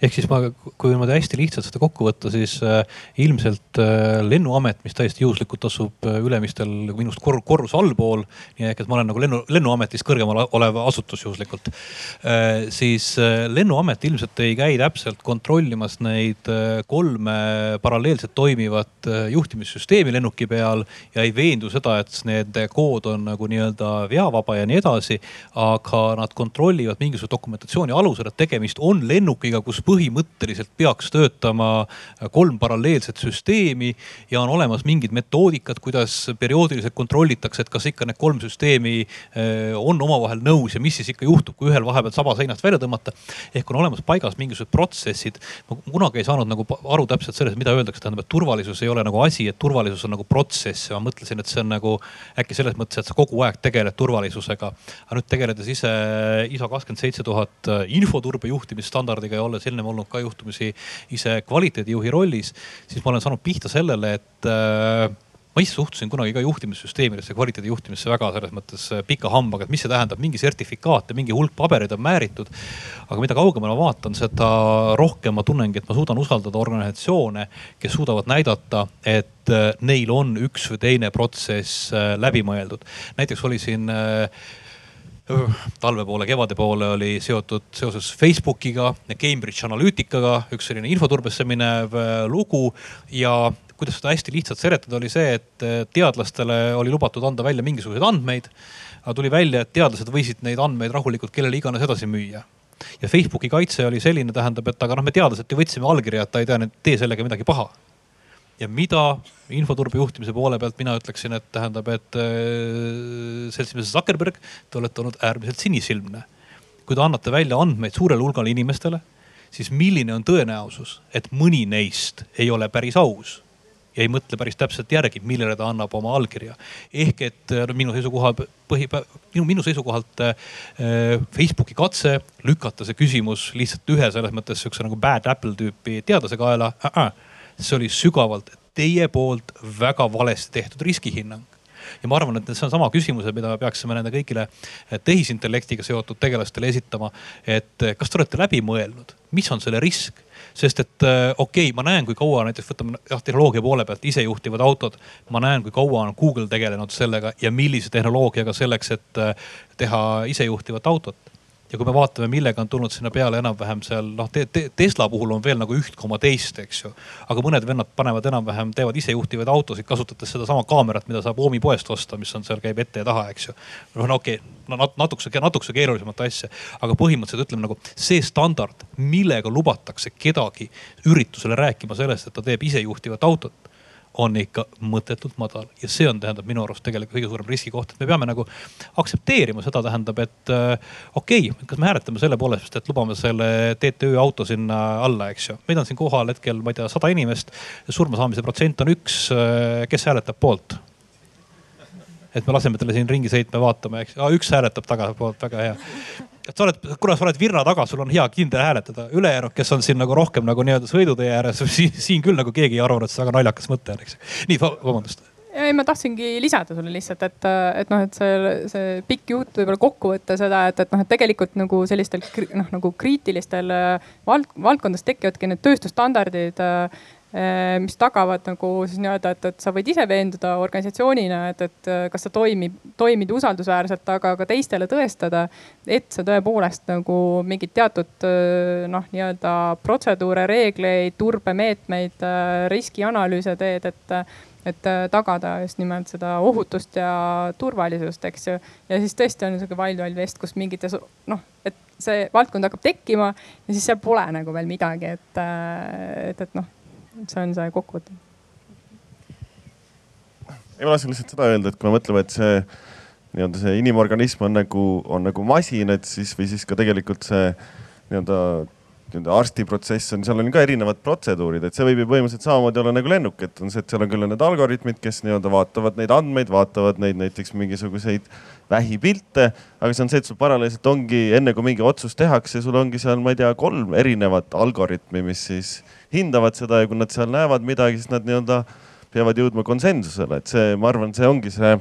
ehk siis ma, kui niimoodi hästi lihtsalt seda kokku võtta, siis äh, ilmselt äh, lennuamet, mis täiesti juhuslikult asub äh, Ülemistel minust kor korrus allpool. nii ehk, et ma olen nagu lennu, lennuametis kõrgemal olev asutus juhuslikult äh,. siis äh, lennuamet ilmselt ei käi täpselt kontrollimas neid äh, kolme paralleelselt toimivat äh, juhtimissüsteemi lennuki peal ja ei veendu seda, et nende kood on nagu nii-öelda veavaba ja nii edasi. aga nad kontrollivad mingisuguse dokumentatsiooni alusel, et tegemist on lennukiga kus põhimõtteliselt peaks töötama kolm paralleelset süsteemi ja on olemas mingid metoodikad, kuidas perioodiliselt kontrollitakse, et kas ikka need kolm süsteemi eh, on omavahel nõus ja mis siis ikka juhtub, kui ühel vahepeal saba seinast välja tõmmata. ehk on olemas paigas mingisugused protsessid. ma kunagi ei saanud nagu aru täpselt sellest, mida öeldakse, tähendab, et turvalisus ei ole nagu asi, et turvalisus on nagu protsess ja ma mõtlesin, et see on nagu äkki selles mõttes, et sa kogu aeg tegeled turvalisusega. aga nüüd tegeledes ise ISO kakskümmend seitse tuhat infoturbe juhtimisstandardiga ja olles olles ennem olnud ka juhtumisi ise kvaliteedijuhi rollis, siis ma olen saanud pihta sellele, et äh, ma ise suhtusin kunagi ka juhtimissüsteemidesse, kvaliteedi juhtimisse väga selles mõttes äh, pika hambaga, et mis see tähendab, mingi sertifikaat ja mingi hulk pabereid on määritud. aga mida kaugemale ma vaatan, seda rohkem ma tunnengi, et ma suudan usaldada organisatsioone, kes suudavad näidata, et äh, neil on üks või teine protsess läbi mõeldud. näiteks oli siin äh, talve poole, kevade poole oli seotud seoses Facebookiga ja Cambridge Analyticaga üks selline infoturbesse minev äh, lugu ja kuidas seda hästi lihtsalt seletada, oli see, et äh, teadlastele oli lubatud anda välja mingisuguseid andmeid. aga tuli välja, et teadlased võisid neid andmeid rahulikult kellele iganes edasi müüa ja Facebooki kaitse oli selline, tähendab, et aga noh, me teadlased ju võtsime allkirja, et ta ei tea, tee sellega midagi paha ja mida infoturbe juhtimise poole pealt mina ütleksin, et tähendab, et äh, seltsimees Zuckerberg, te olete olnud äärmiselt sinisilmne. kui te annate välja andmeid suurele hulgale inimestele, siis milline on tõenäosus, et mõni neist ei ole päris aus ja ei mõtle päris täpselt järgi, millele ta annab oma allkirja. ehk et no minu seisukoha põhi, minu, minu seisukohalt äh, Facebooki katse lükata see küsimus lihtsalt ühe selles mõttes sihukese nagu bad apple tüüpi teadlase kaela äh. -äh. See oli sügavalt teie poolt väga valesti tehtud riskihinnang ja ma arvan, et see on sama küsimused, mida me peaksime nende kõigile tehisintellektiga seotud tegelastele esitama. et kas te olete läbi mõelnud, mis on selle risk? sest et äh, okei okay,, ma näen, kui kaua näiteks võtame jah tehnoloogia poole pealt isejuhtivad autod. ma näen, kui kaua on Google tegelenud sellega ja millise tehnoloogiaga selleks, et teha isejuhtivat autot ja kui me vaatame, millega on tulnud sinna peale enam-vähem seal noh te, te, Tesla puhul on veel nagu üht koma teist, eks ju. aga mõned vennad panevad enam-vähem, teevad isejuhtivaid autosid, kasutades sedasama kaamerat, mida saab Oomi poest osta, mis on seal, käib ette ja taha, eks ju. no, okei okay,, no natukese, natukese keerulisemat asja, aga põhimõtteliselt ütleme nagu see standard, millega lubatakse kedagi üritusele rääkima sellest, et ta teeb isejuhtivat autot on ikka mõttetult madal ja see on, tähendab minu arust tegelikult kõige suurem riskikoht, et me peame nagu aktsepteerima seda, tähendab, et äh, okei okay,, kas me hääletame selle poolest, et lubame selle TTÜ auto sinna alla, eks ju. meid on siin kohal hetkel, ma ei tea, sada inimest. surma saamise protsent on üks, äh, kes hääletab poolt? et me laseme talle siin ringi sõitma, vaatame, eks, üks hääletab tagapoolt, väga hea et sa oled, kuna sa oled virra taga, sul on hea kindel hääletada. ülejäänud, kes on siin nagu rohkem nagu nii-öelda sõidutee ääres, *laughs* siin, küll nagu keegi ei arvanud, et see väga naljakas mõte on, eks. nii, vabandust ei, ma tahtsingi lisada sulle lihtsalt, et, et noh, et see, see pikk jutt võib-olla kokku võtta seda, et, et noh, et tegelikult nagu sellistel noh, nagu kriitilistel vald, valdkondades tekivadki need tööstusstandardid äh, Äh, mis tagavad nagu siis nii-öelda, et, et sa võid ise veenduda organisatsioonina, et, et äh, kas sa toimib, toimid usaldusväärselt, aga ka teistele tõestada, et sa tõepoolest nagu mingid teatud äh, noh, nii-öelda protseduure, reegleid, turbemeetmeid, riskianalüüse teed, et et tagada just nimelt seda ohutust ja turvalisust, eks ju. ja siis tõesti on sihuke Wild Wild West, kus mingites noh, et see valdkond hakkab tekkima ja siis seal pole nagu veel midagi, et, et, et noh see on see kokkuvõte. ei, ma tahtsin lihtsalt seda öelda, et kui me mõtleme, et see nii-öelda see inimorganism on nagu, on nagu masin, et siis või siis ka tegelikult see nii-öelda nii-öelda arstiprotsess on, seal on ka erinevad protseduurid, et see võib ju põhimõtteliselt samamoodi olla nagu lennuk, et on see, et seal on küll need algoritmid, kes nii-öelda vaatavad neid andmeid, vaatavad neid näiteks mingisuguseid vähipilte. aga see on see, et sul paralleelselt ongi enne kui mingi otsus tehakse, sul ongi seal, ma ei tea, kolm erinevat algoritmi, mis siis hindavad seda ja kui nad seal näevad midagi, siis nad nii-öelda peavad jõudma konsensusele, et see, ma arvan, see ongi see,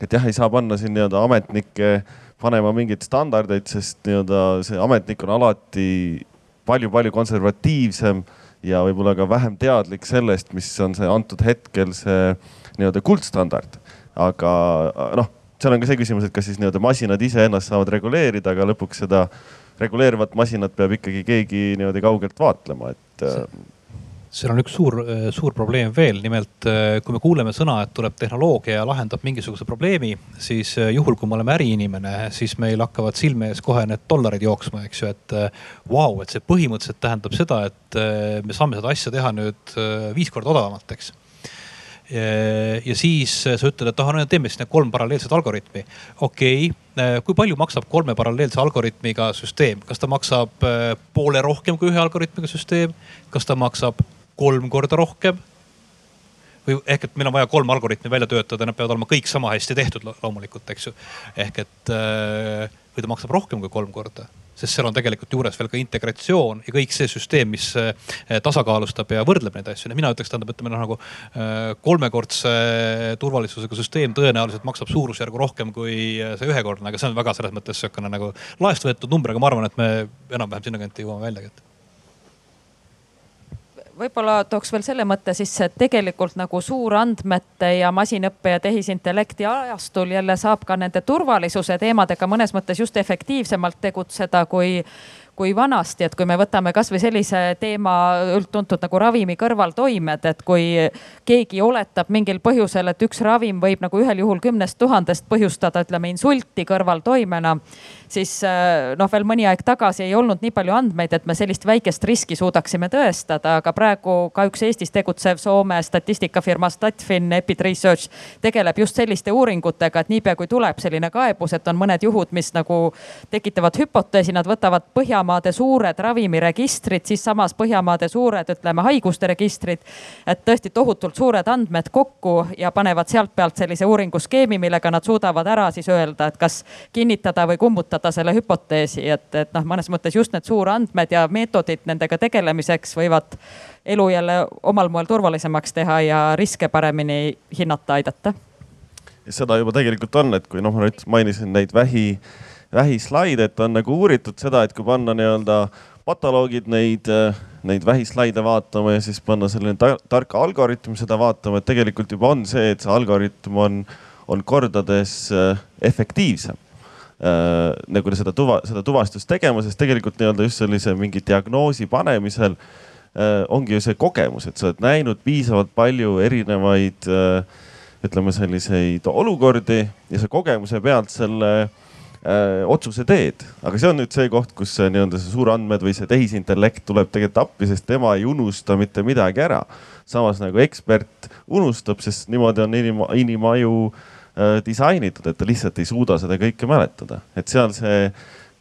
et jah, ei saa panna siin nii-öelda ametnikke panema mingeid standardeid, sest nii-öelda see ametnik on alati palju-palju konservatiivsem ja võib-olla ka vähem teadlik sellest, mis on see antud hetkel see nii-öelda kuldstandard. aga noh, seal on ka see küsimus, et kas siis nii-öelda masinad iseennast saavad reguleerida, aga lõpuks seda reguleerivat masinat peab ikkagi keegi niimoodi kaugelt vaatlema, et seal on üks suur, suur probleem veel, nimelt kui me kuuleme sõna, et tuleb tehnoloogia ja lahendab mingisuguse probleemi, siis juhul, kui me oleme äriinimene, siis meil hakkavad silme ees kohe need dollarid jooksma, eks ju, et vau wow,, et see põhimõtteliselt tähendab seda, et me saame seda asja teha nüüd viis korda odavamalt, eks ja siis sa ütled, et ah, no teeme siis need kolm paralleelset algoritmi. okei okay., kui palju maksab kolme paralleelse algoritmiga süsteem, kas ta maksab poole rohkem kui ühe algoritmiga süsteem, kas ta maksab kolm korda rohkem. või ehk, et meil on vaja kolm algoritmi välja töötada, nad peavad olema kõik sama hästi tehtud loomulikult, eks ju. ehk et või ta maksab rohkem kui kolm korda sest seal on tegelikult juures veel ka integratsioon ja kõik see süsteem, mis tasakaalustab ja võrdleb neid asju. mina ütleks, tähendab, ütleme noh nagu kolmekordse turvalisusega süsteem tõenäoliselt maksab suurusjärgu rohkem kui see ühekordne, aga see on väga selles mõttes sihukene nagu laest võetud number, aga ma arvan, et me enam-vähem sinnakanti jõuame väljagi võib-olla tooks veel selle mõtte sisse, et tegelikult nagu suurandmete ja masinõppe ja tehisintellekti ajastul jälle saab ka nende turvalisuse teemadega mõnes mõttes just efektiivsemalt tegutseda, kui kui vanasti, et kui me võtame kasvõi sellise teema üldtuntud nagu ravimi kõrvaltoimed, et kui keegi oletab mingil põhjusel, et üks ravim võib nagu ühel juhul kümnest tuhandest põhjustada, ütleme insulti kõrvaltoimena siis äh, noh, veel mõni aeg tagasi ei olnud nii palju andmeid, et me sellist väikest riski suudaksime tõestada, aga praegu ka üks Eestis tegutsev Soome statistikafirma Statfin Epid Research tegeleb just selliste uuringutega, et niipea kui tuleb selline kaebus, et on mõned juhud, mis nagu tekitavad hüpoteesi, nad võtavad Põhjamaade suured ravimiregistrid, siis samas Põhjamaade suured, ütleme haiguste registrid. et tõesti tohutult suured andmed kokku ja panevad sealt pealt sellise uuringuskeemi, millega nad suudavad ära siis öelda, et kas kinnitada või kummutada selle hüpoteesi, et, et noh, mõnes mõttes just need suurandmed ja meetodid nendega tegelemiseks võivad elu jälle omal moel turvalisemaks teha ja riske paremini hinnata aidata. seda juba tegelikult on, et kui noh, ma nüüd mainisin neid vähi, vähislaide, et on nagu uuritud seda, et kui panna nii-öelda patoloogid neid, neid vähislaide vaatama ja siis panna selline tark algoritm seda vaatama, et tegelikult juba on see, et see algoritm on, on kordades äh, efektiivsem äh, nagu seda tuva, seda tuvastust tegema, sest tegelikult nii-öelda just sellise mingi diagnoosi panemisel äh, ongi ju see kogemus, et sa oled näinud piisavalt palju erinevaid äh, ütleme selliseid olukordi ja sa kogemuse pealt selle äh, otsuse teed. aga see on nüüd see koht, kus nii-öelda see suurandmed või see tehisintellekt tuleb tegelikult appi, sest tema ei unusta mitte midagi ära. samas nagu ekspert unustab, sest niimoodi on inim, inimaju äh, Äh, disainitud, et ta lihtsalt ei suuda seda kõike mäletada, et seal see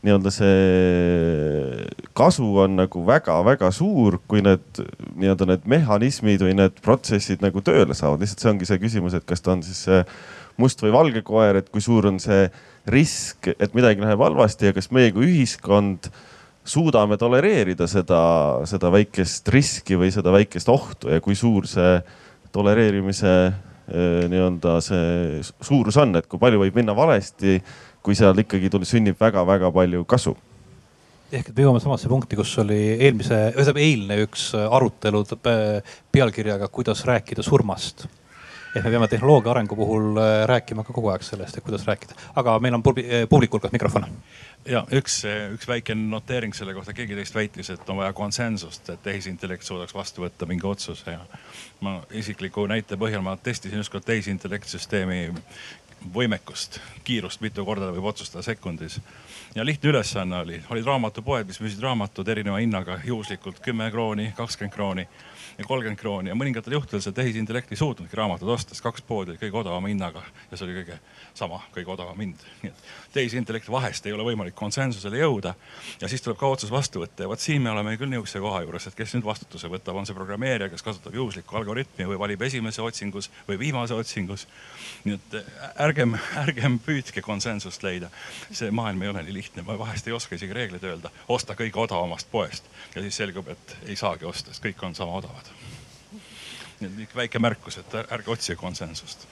nii-öelda see kasu on nagu väga-väga suur, kui need nii-öelda need mehhanismid või need protsessid nagu tööle saavad. lihtsalt see ongi see küsimus, et kas ta on siis see must või valge koer, et kui suur on see risk, et midagi läheb halvasti ja kas meie kui ühiskond suudame tolereerida seda, seda väikest riski või seda väikest ohtu ja kui suur see tolereerimise Äh, nii-öelda see suurus on, et kui palju võib minna valesti, kui seal ikkagi tuli, sünnib väga-väga palju kasu ehk et me jõuame samasse punkti, kus oli eelmise, ühesõnaga eilne üks arutelu pealkirjaga Kuidas rääkida surmast. Et me peame tehnoloogia arengu puhul äh, rääkima ka kogu aeg sellest, et kuidas rääkida, aga meil on publiku hulgas mikrofon ja üks, üks väike noteering selle kohta, keegi teist väitis, et on vaja konsensust, et tehisintellekt suudaks vastu võtta mingi otsuse. Ja ma isikliku näite põhjal ma testisin ükskord tehisintellektsüsteemi võimekust, kiirust, mitu korda võib otsustada sekundis. ja lihtne ülesanne oli, olid raamatupoed, mis müüsid raamatud erineva hinnaga, juhuslikult kümme krooni, kakskümmend krooni ja kolmkümmend krooni. Ja mõningatel juhtudel see tehisintellekt ei suutnudki raamatut osta, sest kaks poodi olid kõige odavama hinnaga ja see oli kõige sama, kõige odavam hind. nii et tehisintellekti vahest ei ole võimalik konsensusele jõuda ja siis tuleb ka otsus vastu võtta ja vot siin me oleme küll nihukese koha juures, et kes nüüd vastutuse võtab, on see programmeerija, kes kasutab juhuslikku algoritmi või valib esimese otsingus või viimase otsingus. nii et ärgem, ärgem püüdke konsensust leida. see maailm ei ole nii lihtne, ma vahest ei oska isegi reegleid öelda, osta kõige odavamast poest ja siis selgub, et ei saagi osta, sest kõik on sama odavad nii et väike märkus, et ärge otsige konsensust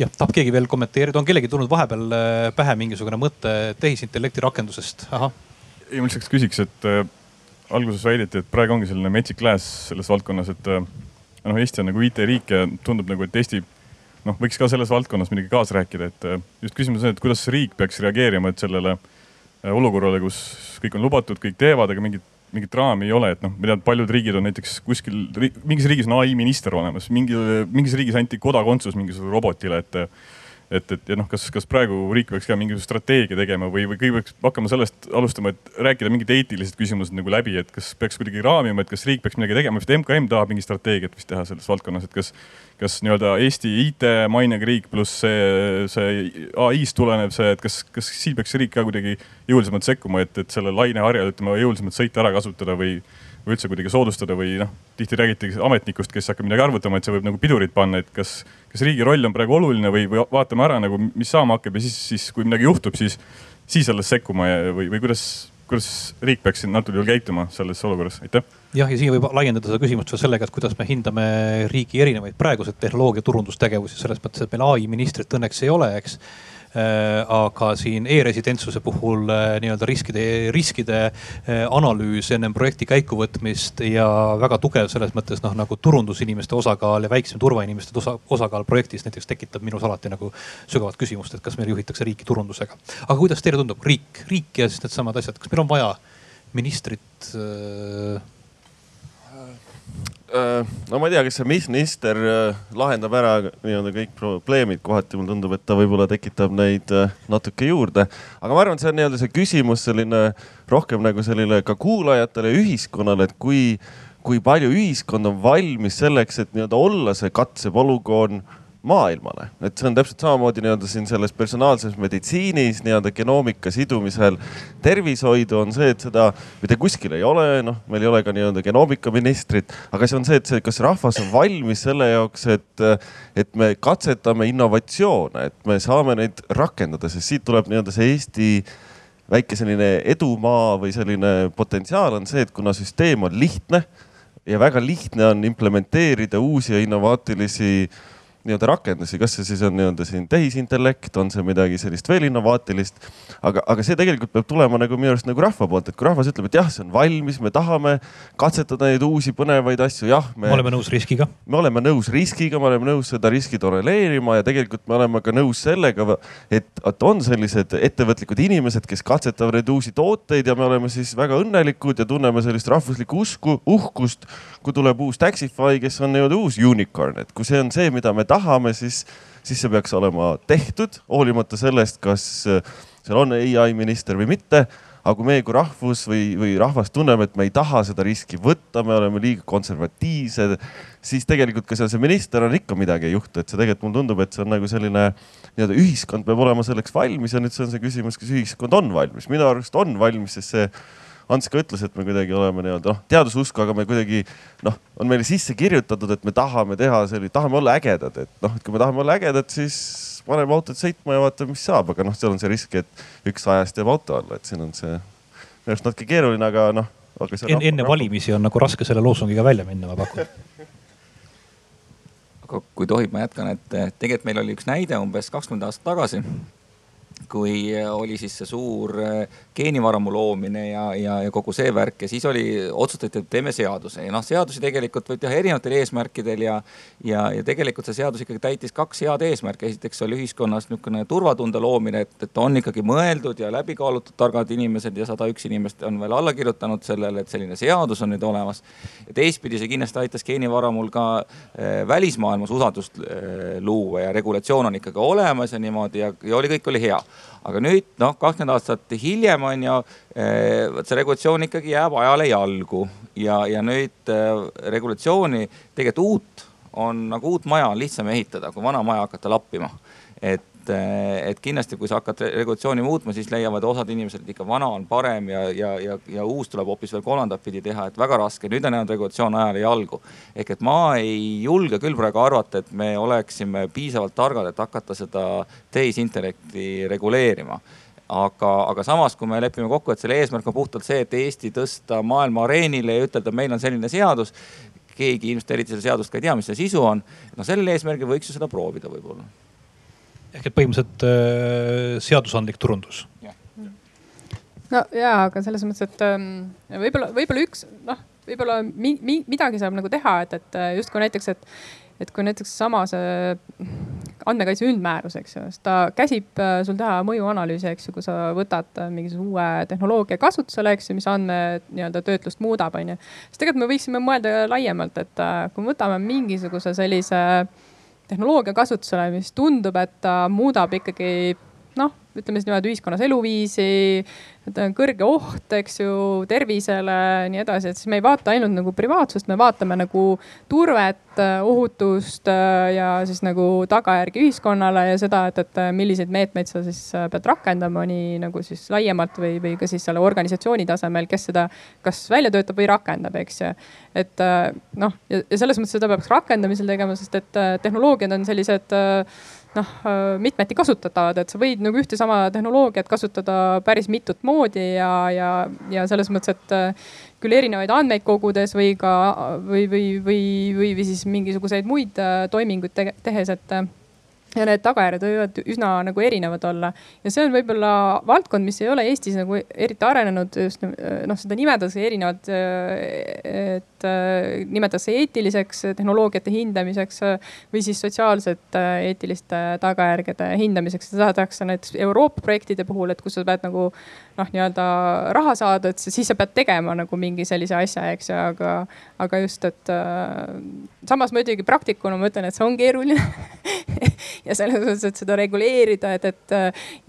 jah, tahab keegi veel kommenteerida, on kellelgi tulnud vahepeal äh, pähe mingisugune mõte tehisintellekti rakendusest? ei, ma lihtsalt küsiks, et äh, alguses väideti, et praegu ongi selline metsik lääs selles valdkonnas, et äh, noh, Eesti on nagu IT-riik ja tundub nagu, et Eesti noh, võiks ka selles valdkonnas midagi kaasa rääkida, et äh, just küsimus on, et kuidas riik peaks reageerima, et sellele äh, olukorrale, kus kõik on lubatud, kõik teevad, aga mingit mingit raami ei ole, et noh, ma tean, paljud riigid on näiteks kuskil, mingis riigis on ai minister olemas, mingi, mingis riigis anti kodakondsus mingisugusele robotile, et et, et ja noh, kas, kas praegu riik peaks ka mingisuguse strateegia tegema või, või kõigepealt peaks hakkama sellest alustama, et rääkida mingid eetilised küsimused nagu läbi, et kas peaks kuidagi raamima, et kas riik peaks midagi tegema, vist MKM tahab mingi strateegiat vist teha selles valdkonnas, et kas, kas nii-öelda Eesti IT-mainega riik pluss see, see ai-st tulenev see, et kas, kas siin peaks riik ka kuidagi jõulisemalt sekkuma, et, et selle laineharjal ütleme jõulisemalt sõita ära kasutada või või üldse kuidagi soodustada või noh, tihti räägitakse ametnikust, kes hakkab midagi arvutama, et see võib nagu pidurit panna, et kas, kas riigi roll on praegu oluline või, või vaatame ära nagu, mis saama hakkab ja siis, siis kui midagi juhtub, siis, siis alles sekkuma ja, või, või kuidas, kuidas riik peaks antud juhul käituma selles olukorras, aitäh. jah, ja siin võib laiendada seda küsimust veel sellega, et kuidas me hindame riigi erinevaid praeguseid tehnoloogia turundustegevusi selles mõttes, et meil ai ministrit õnneks ei ole, eks aga siin e-residentsuse puhul äh, nii-öelda riskide, riskide äh, analüüs ennem projekti käikuvõtmist ja väga tugev selles mõttes noh, nagu turundusinimeste osakaal ja väiksem turvainimeste osa, osakaal projektis näiteks tekitab minus alati nagu sügavat küsimust, et kas meil juhitakse riiki turundusega. aga kuidas teile tundub, riik, riik ja siis needsamad asjad, kas meil on vaja ministrit äh, Äh, no ma ei tea, kas see minister äh, lahendab ära nii-öelda kõik probleemid, kohati mulle tundub, et ta võib-olla tekitab neid äh, natuke juurde. aga ma arvan, et see on nii-öelda see küsimus selline rohkem nagu selline ka kuulajatele ja ühiskonnale, et kui, kui palju ühiskond on valmis selleks, et nii-öelda olla see katsepolügoon maailmale. et see on täpselt samamoodi nii-öelda siin selles personaalses meditsiinis nii-öelda genoomika sidumisel. tervishoidu on see, et seda mitte kuskil ei ole, noh, meil ei ole ka nii-öelda genoomikaministrit, aga see on see, et see, kas rahvas on valmis selle jaoks, et, et me katsetame innovatsioone, et me saame neid rakendada, sest siit tuleb nii-öelda see Eesti väike selline edumaa või selline potentsiaal on see, et kuna süsteem on lihtne ja väga lihtne on implementeerida uusi ja innovaatilisi nii-öelda rakendusi, kas see siis on nii-öelda siin tehisintellekt, on see midagi sellist veel innovaatilist. aga, aga see tegelikult peab tulema nagu minu arust nagu rahva poolt, et kui rahvas ütleb, et jah, see on valmis, me tahame katsetada neid uusi põnevaid asju, jah. me oleme nõus riskiga. me oleme nõus riskiga, me oleme nõus seda riski tolereerima ja tegelikult me oleme ka nõus sellega, et, et on sellised ettevõtlikud inimesed, kes katsetavad neid uusi tooteid ja me oleme siis väga õnnelikud ja tunneme sellist rahvuslikku usku, uhkust, kui tuleb uus Taxify, kes on nii-öelda uus unicorn, et kui see on see, mida me tahame, siis, siis see peaks olema tehtud, hoolimata sellest, kas äh, seal on ai minister või mitte aga kui meie kui rahvus või, või rahvas tunneme, et me ei taha seda riski võtta, me oleme liiga konservatiivsed, siis tegelikult ka seal see minister on ikka midagi ei juhtu, et see tegelikult mulle tundub, et see on nagu selline nii-öelda ühiskond peab olema selleks valmis ja nüüd see on see küsimus, kas ühiskond on valmis. minu arust on valmis, sest see Ants ka ütles, et me kuidagi oleme nii-öelda noh, teadususku, aga me kuidagi noh, on meile sisse kirjutatud, et me tahame teha selline, tahame olla ägedad, et noh, et kui me tahame olla ägedad, siis paneme autod sõitma ja vaatame, mis saab, aga noh, seal on see risk, et üks sajast jääb auto alla, et siin on see minu arust natuke keeruline, aga noh. En, enne valimisi on nagu raske selle loosungiga välja minna, ma pakun aga kui tohib, ma jätkan, et tegelikult meil oli üks näide umbes kakskümmend aastat tagasi kui oli siis see suur äh, geenivaramu loomine ja, ja, ja kogu see värk ja siis oli, otsustati, et teeme seaduse ja noh, seadusi tegelikult võib teha erinevatel eesmärkidel ja, ja, ja tegelikult see seadus ikkagi täitis kaks head eesmärki. esiteks oli ühiskonnas niisugune turvatunde loomine, et, et on ikkagi mõeldud ja läbi kaalutud targad inimesed ja sada üks inimest on veel alla kirjutanud sellele, et selline seadus on nüüd olemas. ja teistpidi see kindlasti aitas geenivaramul ka äh, välismaailmas usaldust äh, luua ja regulatsioon on ikkagi olemas ja niimoodi ja, ja oli, kõik oli hea aga nüüd noh, kakskümmend aastat hiljem on ju, eh, vot see regulatsioon ikkagi jääb ajale jalgu ja, ja nüüd eh, regulatsiooni tegelikult uut on nagu uut maja on lihtsam ehitada, kui vana maja hakata lappima. et et, et kindlasti, kui sa hakkad regulatsiooni muutma, siis leiavad osad inimesed, et ikka vana on parem ja, ja, ja, ja uus tuleb hoopis veel kolmandat pidi teha, et väga raske. nüüd on jäänud regulatsioon ajale jalgu. ehk et ma ei julge küll praegu arvata, et me oleksime piisavalt targad, et hakata seda tehisintellekti reguleerima aga, aga samas, kui me lepime kokku, et selle eesmärk on puhtalt see, et Eesti tõsta maailma areenile ja ütelda, meil on selline seadus. keegi ilmselt eriti seda seadust ka ei tea, mis see sisu on. no sellel eesmärgil võiks ju seda proovida võib-olla ehk et põhimõtteliselt äh, seadusandlik turundus. no ja, aga selles mõttes, et ähm, võib-olla, võib-olla üks noh, võib-olla mi, mi, midagi saab nagu teha, et, et äh, justkui näiteks, et, et kui näiteks sama see andmekaitse üldmäärus, eks ju, siis ta käsib äh, sul teha mõjuanalüüsi, eks ju, kui sa võtad mingisuguse uue tehnoloogia kasutusele, eks ju, mis andme nii-öelda töötlust muudab, onju. siis tegelikult me võiksime mõelda laiemalt, et kui me võtame mingisuguse sellise äh, tehnoloogia kasutusele, mis tundub, et ta muudab ikkagi noh, ütleme siis niimoodi ühiskonnas eluviisi, kõrge oht, eks ju, tervisele nii edasi, et siis me ei vaata ainult nagu privaatsust, me vaatame nagu turvet, ohutust ja siis nagu tagajärgi ühiskonnale ja seda, et, et milliseid meetmeid sa siis pead rakendama nii nagu siis laiemalt või, või ka siis selle organisatsiooni tasemel, kes seda kas välja töötab või rakendab, eks ju. et noh, ja selles mõttes seda peaks rakendamisel tegema, sest et tehnoloogiad on sellised noh, mitmeti kasutatavad, et sa võid nagu ühte sama tehnoloogiat kasutada päris mitut moodi ja, ja, ja selles mõttes, et äh, küll erinevaid andmeid kogudes või ka või, või, või, või, või siis mingisuguseid muid äh, toiminguid tehes, et äh, ja need tagajärjed võivad üsna nagu erinevad olla. ja see on võib-olla valdkond, mis ei ole Eestis nagu eriti arenenud, just noh, seda nimetatakse erinevalt. Et nimetatakse eetiliseks tehnoloogiate hindamiseks või siis sotsiaalsete eetiliste tagajärgede hindamiseks. seda tahetakse näiteks Euroopa projektide puhul, et kus sa pead nagu noh, nii-öelda raha saada, et siis sa pead tegema nagu mingi sellise asja, eks ju, aga, aga just, et äh, samas muidugi praktikuna ma ütlen, et see on keeruline *laughs* ja selles mõttes, et seda reguleerida, et, et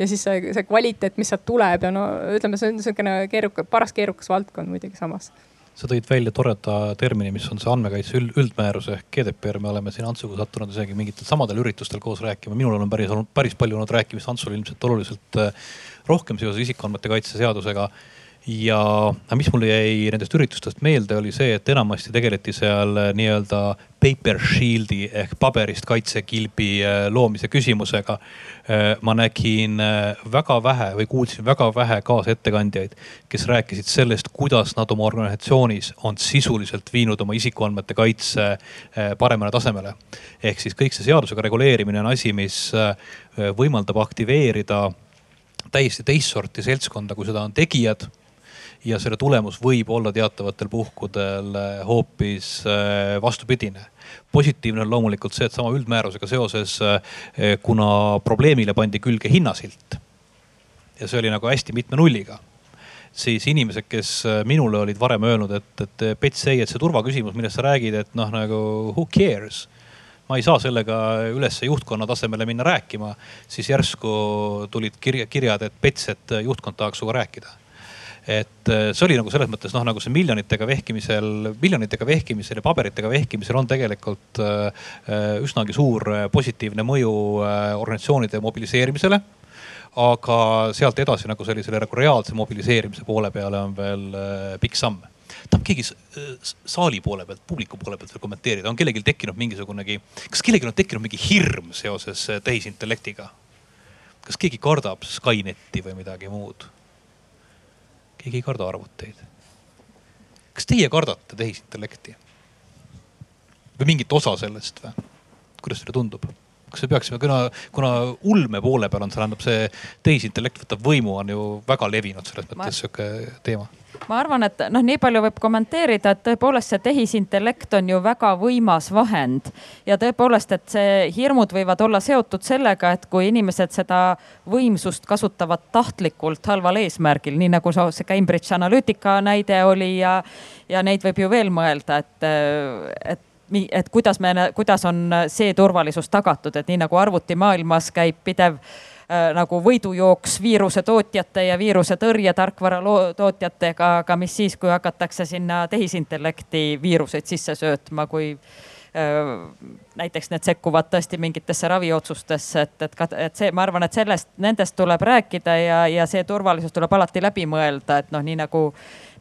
ja siis see, see kvaliteet, mis sealt tuleb ja no ütleme, see on niisugune keerukas, paras keerukas valdkond muidugi samas sa tõid välja toreda termini, mis on see andmekaitse üld, üldmäärus ehk GDPR, me oleme siin Antsuga sattunud isegi mingitel samadel üritustel koos rääkima. minul on päris olnud päris palju olnud rääkimist. Antsul ilmselt oluliselt äh, rohkem seoses isikuandmete kaitse seadusega ja mis mulle jäi nendest üritustest meelde, oli see, et enamasti tegeleti seal äh, nii-öelda paper shield'i ehk paberist kaitsekilbi äh, loomise küsimusega. Äh, ma nägin väga vähe või kuulsin väga vähe kaasettekandjaid, kes rääkisid sellest, kuidas nad oma organisatsioonis on sisuliselt viinud oma isikuandmete kaitse paremale tasemele. ehk siis kõik see seadusega reguleerimine on asi, mis võimaldab aktiveerida täiesti teist sorti seltskonda, kui seda on tegijad ja selle tulemus võib olla teatavatel puhkudel eh, hoopis eh, vastupidine. positiivne on loomulikult see, et sama üldmäärusega seoses, eh, kuna probleemile pandi külge hinnasilt ja see oli nagu hästi mitme nulliga siis inimesed, kes minule olid varem öelnud, et, et Pets ei, et see turvaküsimus, millest sa räägid, et noh, nagu who cares ma ei saa sellega ülesse juhtkonna tasemele minna rääkima, siis järsku tulid kirja, kirjad, et Pets, et juhtkond tahaks sinuga rääkida et äh, see oli nagu selles mõttes noh, nagu see miljonitega vehkimisel, miljonitega vehkimisel ja paberitega vehkimisel on tegelikult äh, äh, üsnagi suur positiivne mõju organisatsioonide mobiliseerimisele aga sealt edasi nagu sellisele nagu reaalse mobiliseerimise poole peale on veel pikk samm tahab keegi saali poole pealt, publiku poole pealt veel kommenteerida, on kellelgi tekkinud mingisugunegi, kas kellelgi on tekkinud mingi hirm seoses tehisintellektiga? kas keegi kardab Skynetti või midagi muud? Keegi ei karda arvuteid. kas teie kardate tehisintellekti? või mingit osa sellest või? kuidas teile tundub? kas me peaksime, kuna, kuna ulme poole peal on, see tähendab see tehisintellekt võtab võimu, on ju väga levinud selles mõttes sihuke teema ma arvan, et noh, nii palju võib kommenteerida, et tõepoolest see tehisintellekt on ju väga võimas vahend. Ja tõepoolest, et see hirmud võivad olla seotud sellega, et kui inimesed seda võimsust kasutavad tahtlikult halval eesmärgil, nii nagu see Cambridge Analytica näide oli ja, ja neid võib ju veel mõelda, et, et et kuidas me, kuidas on see turvalisus tagatud, et nii nagu arvutimaailmas käib pidev äh, nagu võidujooks viiruse tootjate ja viiruse tõrje tarkvara tootjatega, aga mis siis, kui hakatakse sinna tehisintellekti viiruseid sisse söötma, kui äh, näiteks need sekkuvad tõesti mingitesse raviotsustesse, et, et, et see, ma arvan, et sellest, nendest tuleb rääkida ja, ja see turvalisus tuleb alati läbi mõelda, et noh, nii nagu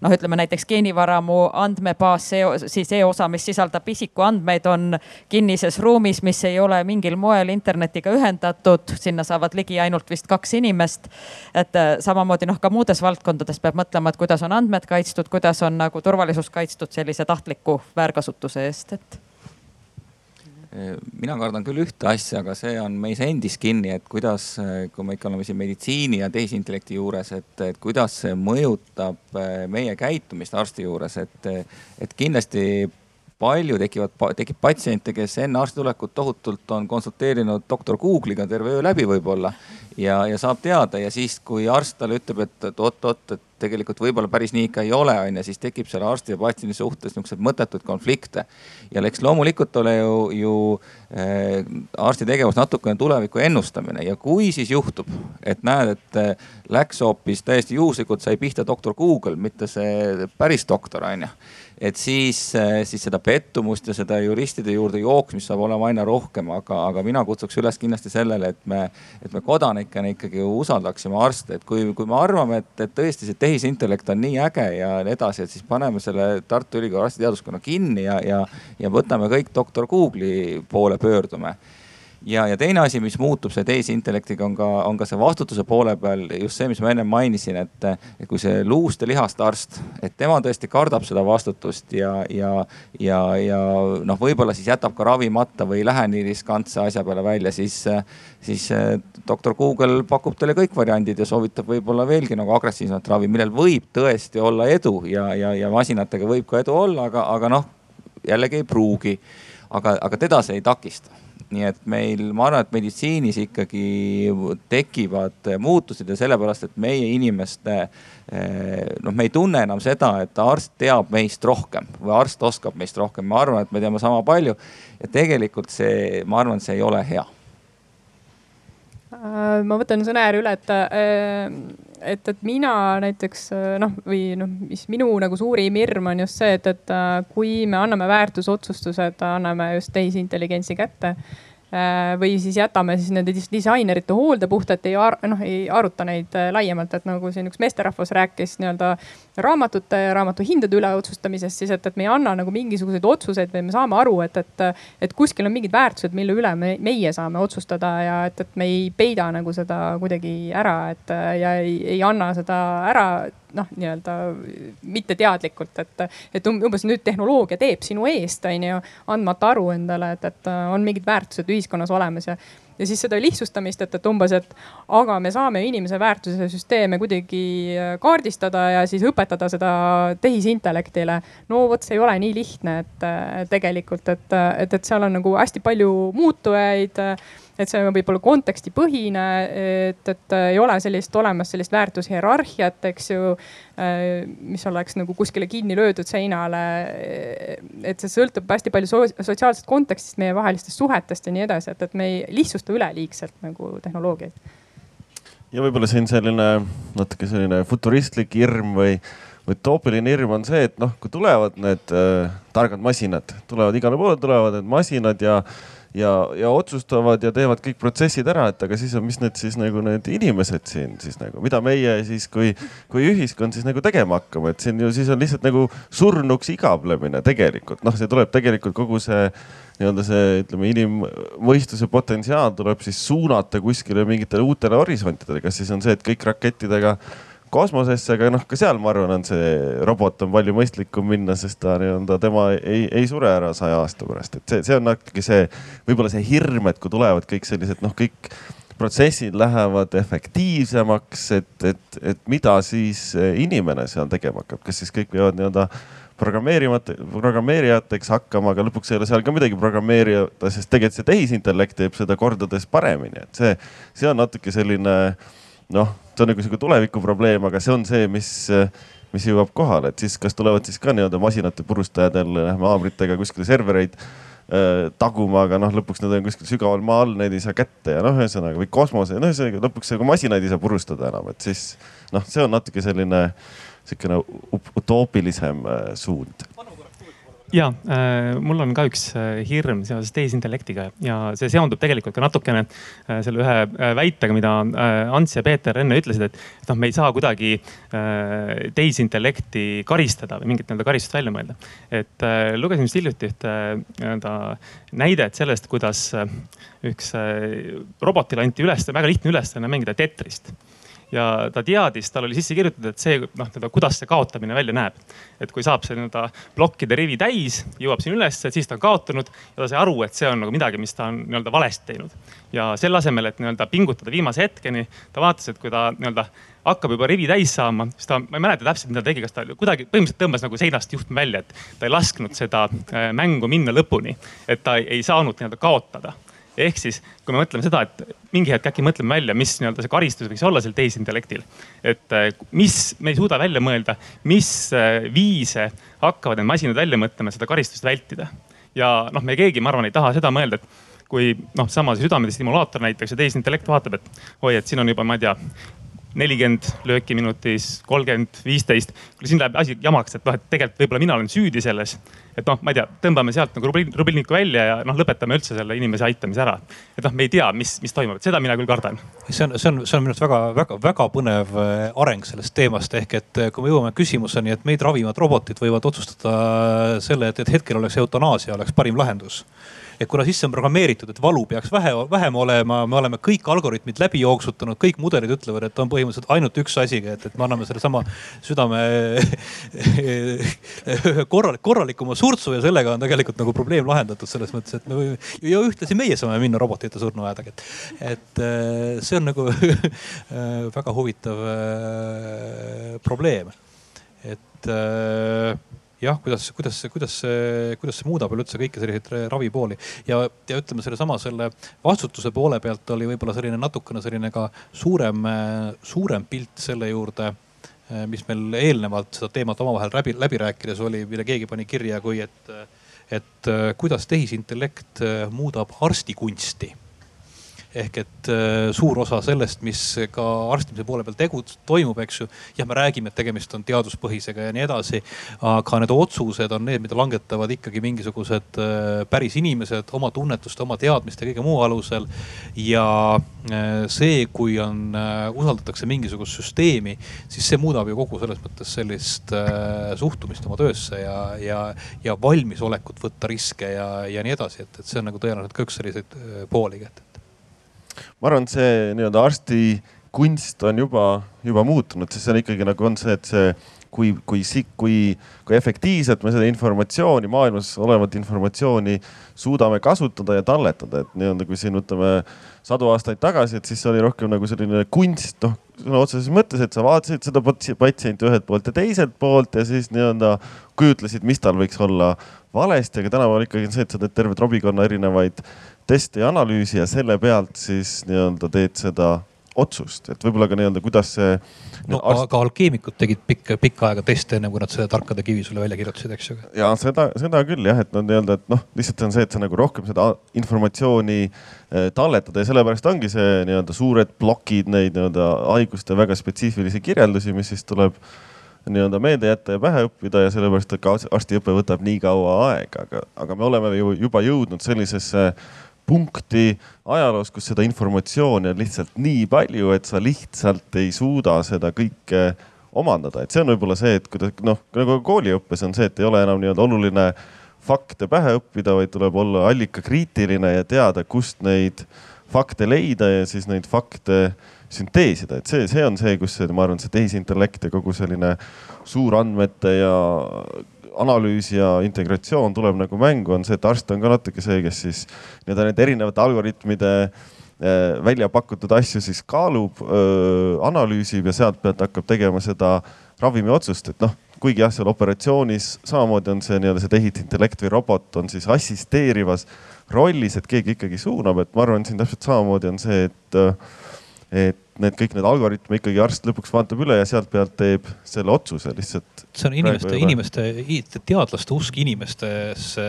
noh, ütleme näiteks geenivaramu andmebaas, see siis see osa, mis sisaldab isikuandmeid, on kinnises ruumis, mis ei ole mingil moel internetiga ühendatud, sinna saavad ligi ainult vist kaks inimest. et äh, samamoodi noh, ka muudes valdkondades peab mõtlema, et kuidas on andmed kaitstud, kuidas on nagu turvalisus kaitstud sellise tahtliku väärkasutuse eest, et mina kardan küll ühte asja, aga see on meis endis kinni, et kuidas, kui me ikka oleme siin meditsiini ja tehisintellekti juures, et, et kuidas see mõjutab eh, meie käitumist arsti juures, et, et kindlasti palju tekivad, tekib patsiente, kes enne arsti tulekut tohutult on konsulteerinud doktor Google'iga terve öö läbi võib-olla ja, ja saab teada ja siis, kui arst talle ütleb, et, oot-oot, et tegelikult võib-olla päris nii ikka ei ole, on ju, siis tekib selle arsti ja patsiendi suhtes niisuguseid mõttetuid konflikte. ja eks loomulikult ole ju, ju äh, arsti tegevus natukene tuleviku ennustamine ja kui siis juhtub, et näed, et äh, läks hoopis täiesti juhuslikult sai pihta doktor Google, mitte see päris doktor, on ju et siis, äh, siis seda pettumust ja seda juristide juurde jooksmist saab olema aina rohkem, aga, aga mina kutsuks üles kindlasti sellele, et me, et me kodanikena ikkagi usaldaksime arste, et kui, kui me arvame, et, et tõesti see tehisintellekt on nii äge ja nii edasi, et siis paneme selle Tartu Ülikooli arstiteaduskonna kinni ja, ja, ja võtame kõik doktor Google'i poole pöördume ja, ja teine asi, mis muutub see tehisintellektiga, on ka, on ka see vastutuse poole peal just see, mis ma ennem mainisin, et, et kui see luust ja lihast arst, et tema tõesti kardab seda vastutust ja, ja, ja, ja noh, võib-olla siis jätab ka ravimata või ei lähe nii riskantse asja peale välja, siis, siis doktor Google pakub teile kõik variandid ja soovitab võib-olla veelgi nagu agressiivsemat ravi, millel võib tõesti olla edu ja, ja, ja masinatega võib ka edu olla, aga, aga noh, jällegi ei pruugi. aga, aga teda see ei takista nii et meil, ma arvan, et meditsiinis ikkagi tekivad muutused ja sellepärast, et meie inimeste eh, noh, me ei tunne enam seda, et arst teab meist rohkem või arst oskab meist rohkem. ma arvan, et me teame sama palju ja tegelikult see, ma arvan, see ei ole hea äh, ma võtan sõna järje üle, et, äh, et, et mina näiteks noh, või noh, mis minu nagu suurim hirm on just see, et, et äh, kui me anname väärtusotsustused, anname just tehisintelligentsi kätte Äh, või siis jätame siis nende disainerite hoolde puhtalt, ei noh, ei aruta neid äh, laiemalt, et nagu siin üks meesterahvas rääkis nii-öelda raamatute ja raamatu hindade üle otsustamisest, siis et, et me ei anna nagu mingisuguseid otsuseid või me saame aru, et, et, et kuskil on mingid väärtused, mille üle me, meie saame otsustada ja et, et me ei peida nagu seda kuidagi ära, et ja ei, ei anna seda ära noh, nii-öelda mitteteadlikult, et, et um-, umbes nüüd tehnoloogia teeb sinu eest, onju, andmata aru endale, et, et on mingid väärtused ühiskonnas olemas ja ja siis seda lihtsustamist, et, et umbes, et aga me saame inimese väärtuse süsteeme kuidagi äh, kaardistada ja siis õpetada seda tehisintellektile. no vot, see ei ole nii lihtne, et tegelikult, et, et, et seal on nagu hästi palju muutujaid et see võib olla kontekstipõhine, et, et ei ole sellist olemas sellist väärtushierarhiat, eks ju. Äh, mis oleks nagu kuskile kinni löödud seinale. et see sõltub hästi palju sotsiaalsest kontekstist, meievahelistest suhetest ja nii edasi, et, et me ei lihtsusta üleliigselt nagu tehnoloogiaid. ja võib-olla siin selline natuke selline futuristlik hirm või utoopiline hirm on see, et noh, kui tulevad need äh, targad masinad, tulevad igale poole, tulevad need masinad ja ja, ja otsustavad ja teevad kõik protsessid ära, et aga siis on, mis need siis nagu need inimesed siin siis nagu, mida meie siis kui, kui ühiskond siis nagu tegema hakkame, et siin ju siis on lihtsalt nagu surnuks igavlemine tegelikult, noh, see tuleb tegelikult kogu see nii-öelda see, ütleme, inimmõistuse potentsiaal tuleb siis suunata kuskile mingitele uutele horisontidele, kas siis on see, et kõik rakettidega kosmosesse, aga noh, ka seal ma arvan, on see robot on palju mõistlikum minna, sest ta nii-öelda tema ei, ei sure ära saja aasta pärast, et see, see on natuke see, võib-olla see hirm, et kui tulevad kõik sellised noh, kõik protsessid lähevad efektiivsemaks, et, et, et mida siis inimene seal tegema hakkab, kas siis kõik peavad nii-öelda programmeerimata, programmeerijateks hakkama, aga lõpuks ei ole seal ka midagi programmeerida, sest tegelikult see tehisintellekt teeb seda kordades paremini, et see, see on natuke selline noh see on nagu sihuke tuleviku probleem, aga see on see, mis, mis jõuab kohale, et siis kas tulevad siis ka nii-öelda masinate purustajad jälle lähme haamritega kuskile servereid äh, taguma, aga noh, lõpuks need on kuskil sügaval maa all, neid ei saa kätte ja noh, ühesõnaga või kosmose, noh, ühesõnaga lõpuks nagu masinaid ei saa purustada enam, et siis noh, see on natuke selline sihukene utoopilisem äh, suund ja äh, mul on ka üks äh, hirm seoses tehisintellektiga ja see seondub tegelikult ka natukene äh, selle ühe väitega, mida Ants ja Peeter enne ütlesid, et, et noh, me ei saa kuidagi tehisintellekti karistada või mingit nii-öelda karistust välja mõelda. et lugesin just hiljuti ühte nii-öelda näidet sellest, kuidas üks robotile anti üles, väga lihtne ülesanne mängida Tetrist ja ta teadis, tal oli sisse kirjutatud, et see noh, nii-öelda, kuidas see kaotamine välja näeb. et kui saab see nii-öelda plokkide rivi täis, jõuab sinna üles, siis ta on kaotanud ja ta sai aru, et see on nagu midagi, mis ta on nii-öelda valesti teinud. ja selle asemel, et nii-öelda pingutada viimase hetkeni, ta vaatas, et kui ta nii-öelda hakkab juba rivi täis saama, siis ta, ma ei mäleta täpselt, mida ta tegi, kas ta kuidagi põhimõtteliselt tõmbas nagu seinast juhtme välja, et ta ei lasknud seda äh, mängu minna lõpuni. et ta ei saanud nii-öelda kaotada ehk siis, kui me mõtleme seda, et mingi hetk äkki mõtleme välja, mis nii-öelda see karistus võiks olla sel tehisintellektil. et eh, mis, me ei suuda välja mõelda, mis eh, viise hakkavad need masinad välja mõtlema, seda karistust vältida. ja noh, me keegi, ma arvan, ei taha seda mõelda, et kui noh, sama see südamestimulaator näiteks ja tehisintellekt vaatab, et oi, et siin on juba, ma ei tea nelikümmend lööki minutis, kolmkümmend, viisteist. kui siin läheb asi jamaks, et noh, et tegelikult võib-olla mina olen süüdi selles. et noh, ma ei tea, tõmbame sealt nagu rubilniku välja ja noh, lõpetame üldse selle inimese aitamise ära. et noh, me ei tea, mis, mis toimub, et seda mina küll kardan. see on, see on, see on minu arust väga-väga-väga põnev äh, areng sellest teemast ehk et äh, kui me jõuame küsimuseni, et meid ravivad robotid võivad otsustada selle, et, et hetkel oleks eutanaasia oleks parim lahendus et kuna sisse on programmeeritud, et valu peaks vähe, vähem olema, me oleme kõik algoritmid läbi jooksutanud, kõik mudelid ütlevad, et on põhimõtteliselt ainult üks asi, et, et me anname sellesama südame *laughs* korralik, korralikuma surtsu ja sellega on tegelikult nagu probleem lahendatud selles mõttes, et me võime ja ühtlasi meie saame minna robotite surnuaeda, et, et äh, see on nagu *laughs* väga huvitav äh, probleem, et jah, kuidas, kuidas, kuidas see, kuidas see muudab üleüldse kõiki selliseid ravipooli. Ja, ja ütleme sellesama selle vastutuse poole pealt oli võib-olla selline natukene selline ka suurem, suurem pilt selle juurde mis meil eelnevalt seda teemat omavahel läbi, läbi rääkides oli, mille keegi pani kirja, kui et, et kuidas tehisintellekt muudab arstikunsti ehk et äh, suur osa sellest, mis ka arstimise poole peal tegu, toimub, eks ju. jah, me räägime, et tegemist on teaduspõhisega ja nii edasi. aga need otsused on need, mida langetavad ikkagi mingisugused äh, päris inimesed oma tunnetuste, oma teadmiste, kõige muu alusel. ja äh, see, kui on, usaldatakse mingisugust süsteemi, siis see muudab ju kogu selles mõttes sellist suhtumist oma töösse ja, ja, ja valmisolekut võtta riske ja, ja nii edasi, et, et see on nagu tõenäoliselt ka üks selliseid pooli, et ma arvan, et see nii-öelda arsti kunst on juba, juba muutunud, sest see on ikkagi nagu on see, et see kui, kui, kui, kui efektiivselt me seda informatsiooni, maailmas olevat informatsiooni suudame kasutada ja talletada, et nii-öelda kui siin võtame sadu aastaid tagasi, et siis see oli rohkem nagu selline kunst, noh sõna otseses mõttes, et sa vaatasid seda patsienti ühelt poolt ja teiselt poolt ja siis nii-öelda kujutlesid, mis tal võiks olla valesti, aga tänapäeval ikkagi on see, et sa teed tervet robikonna erinevaid testi ja analüüsi ja selle pealt siis nii-öelda teed seda otsust, et võib-olla ka nii-öelda, kuidas see. no arst... aga alkeemikud tegid pikka, pikka aega teste, enne kui nad selle tarkade kivi sulle välja kirjutasid, eks ju. ja seda, seda küll jah, et nad nii-öelda, et noh, lihtsalt on see, et sa nagu rohkem seda informatsiooni eh, talletada ja sellepärast ongi see nii-öelda suured plokid neid nii-öelda haiguste väga spetsiifilisi kirjeldusi, mis siis tuleb nii-öelda meelde jätta ja pähe õppida ja sellepärast, ka arstiõpe võtab nii kaua aega, aga, aga me oleme ju juba jõudnud sellisesse punkti ajaloos, kus seda informatsiooni on lihtsalt nii palju, et sa lihtsalt ei suuda seda kõike omandada, et see on võib-olla see, et kuidas noh, nagu kooliõppes on see, et ei ole enam nii-öelda oluline fakte pähe õppida, vaid tuleb olla allikakriitiline ja teada, kust neid fakte leida ja siis neid fakte sünteesida, et see, see on see, kus see, ma arvan, see tehisintellekt ja kogu selline suurandmete ja analüüs ja integratsioon tuleb nagu mängu, on see, et arst on ka natuke see, kes siis nii-öelda nende erinevate algoritmide eh, välja pakutud asju siis kaalub, analüüsib ja sealtpealt hakkab tegema seda ravimiotsust, et noh, kuigi jah, seal operatsioonis samamoodi on see nii-öelda see tehisintellekt või robot on siis assisteerivas rollis, et keegi ikkagi suunab, et ma arvan, siin täpselt samamoodi on see, et, et need kõik need algoritme ikkagi arst lõpuks vaatab üle ja sealt pealt teeb selle otsuse lihtsalt see on inimeste, inimeste, teadlaste usk inimestesse,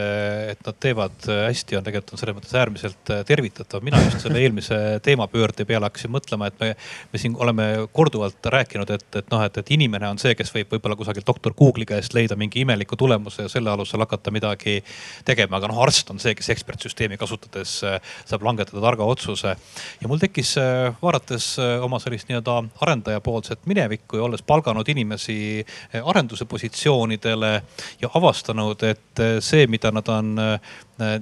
et nad teevad hästi, on tegelikult on selles mõttes äärmiselt tervitatav. mina just selle eelmise teemapöörde peale hakkasin mõtlema, et me, me siin oleme korduvalt rääkinud, et, et noh, et, et inimene on see, kes võib võib-olla kusagil doktor Google'i käest leida mingi imeliku tulemuse ja selle alusel hakata midagi tegema. aga noh, arst on see, kes ekspertsüsteemi kasutades saab langetada targa otsuse. ja mul tekkis vaadates oma sellist nii-öelda arendaja poolset minevikku ja olles palganud inimesi arendusele majanduse positsioonidele ja avastanud, et see, mida nad on äh,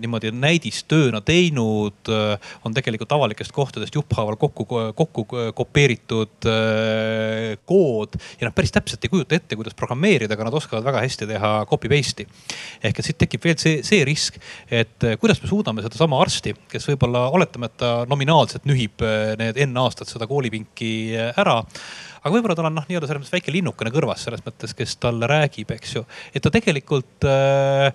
niimoodi näidistööna teinud, äh, on tegelikult avalikest kohtadest jupphaaval kokku, kokku kopeeritud äh, kood. ja nad päris täpselt ei kujuta ette, kuidas programmeerida, aga nad oskavad väga hästi teha copy paste'i. ehk et siit tekib veel see, see risk, et kuidas me suudame sedasama arsti, kes võib-olla oletame, et ta nominaalselt nühib need enne aastat seda koolipinki ära aga võib-olla tal on noh, nii-öelda selles mõttes väike linnukene kõrvas selles mõttes, kes talle räägib, eks ju. et ta tegelikult äh,,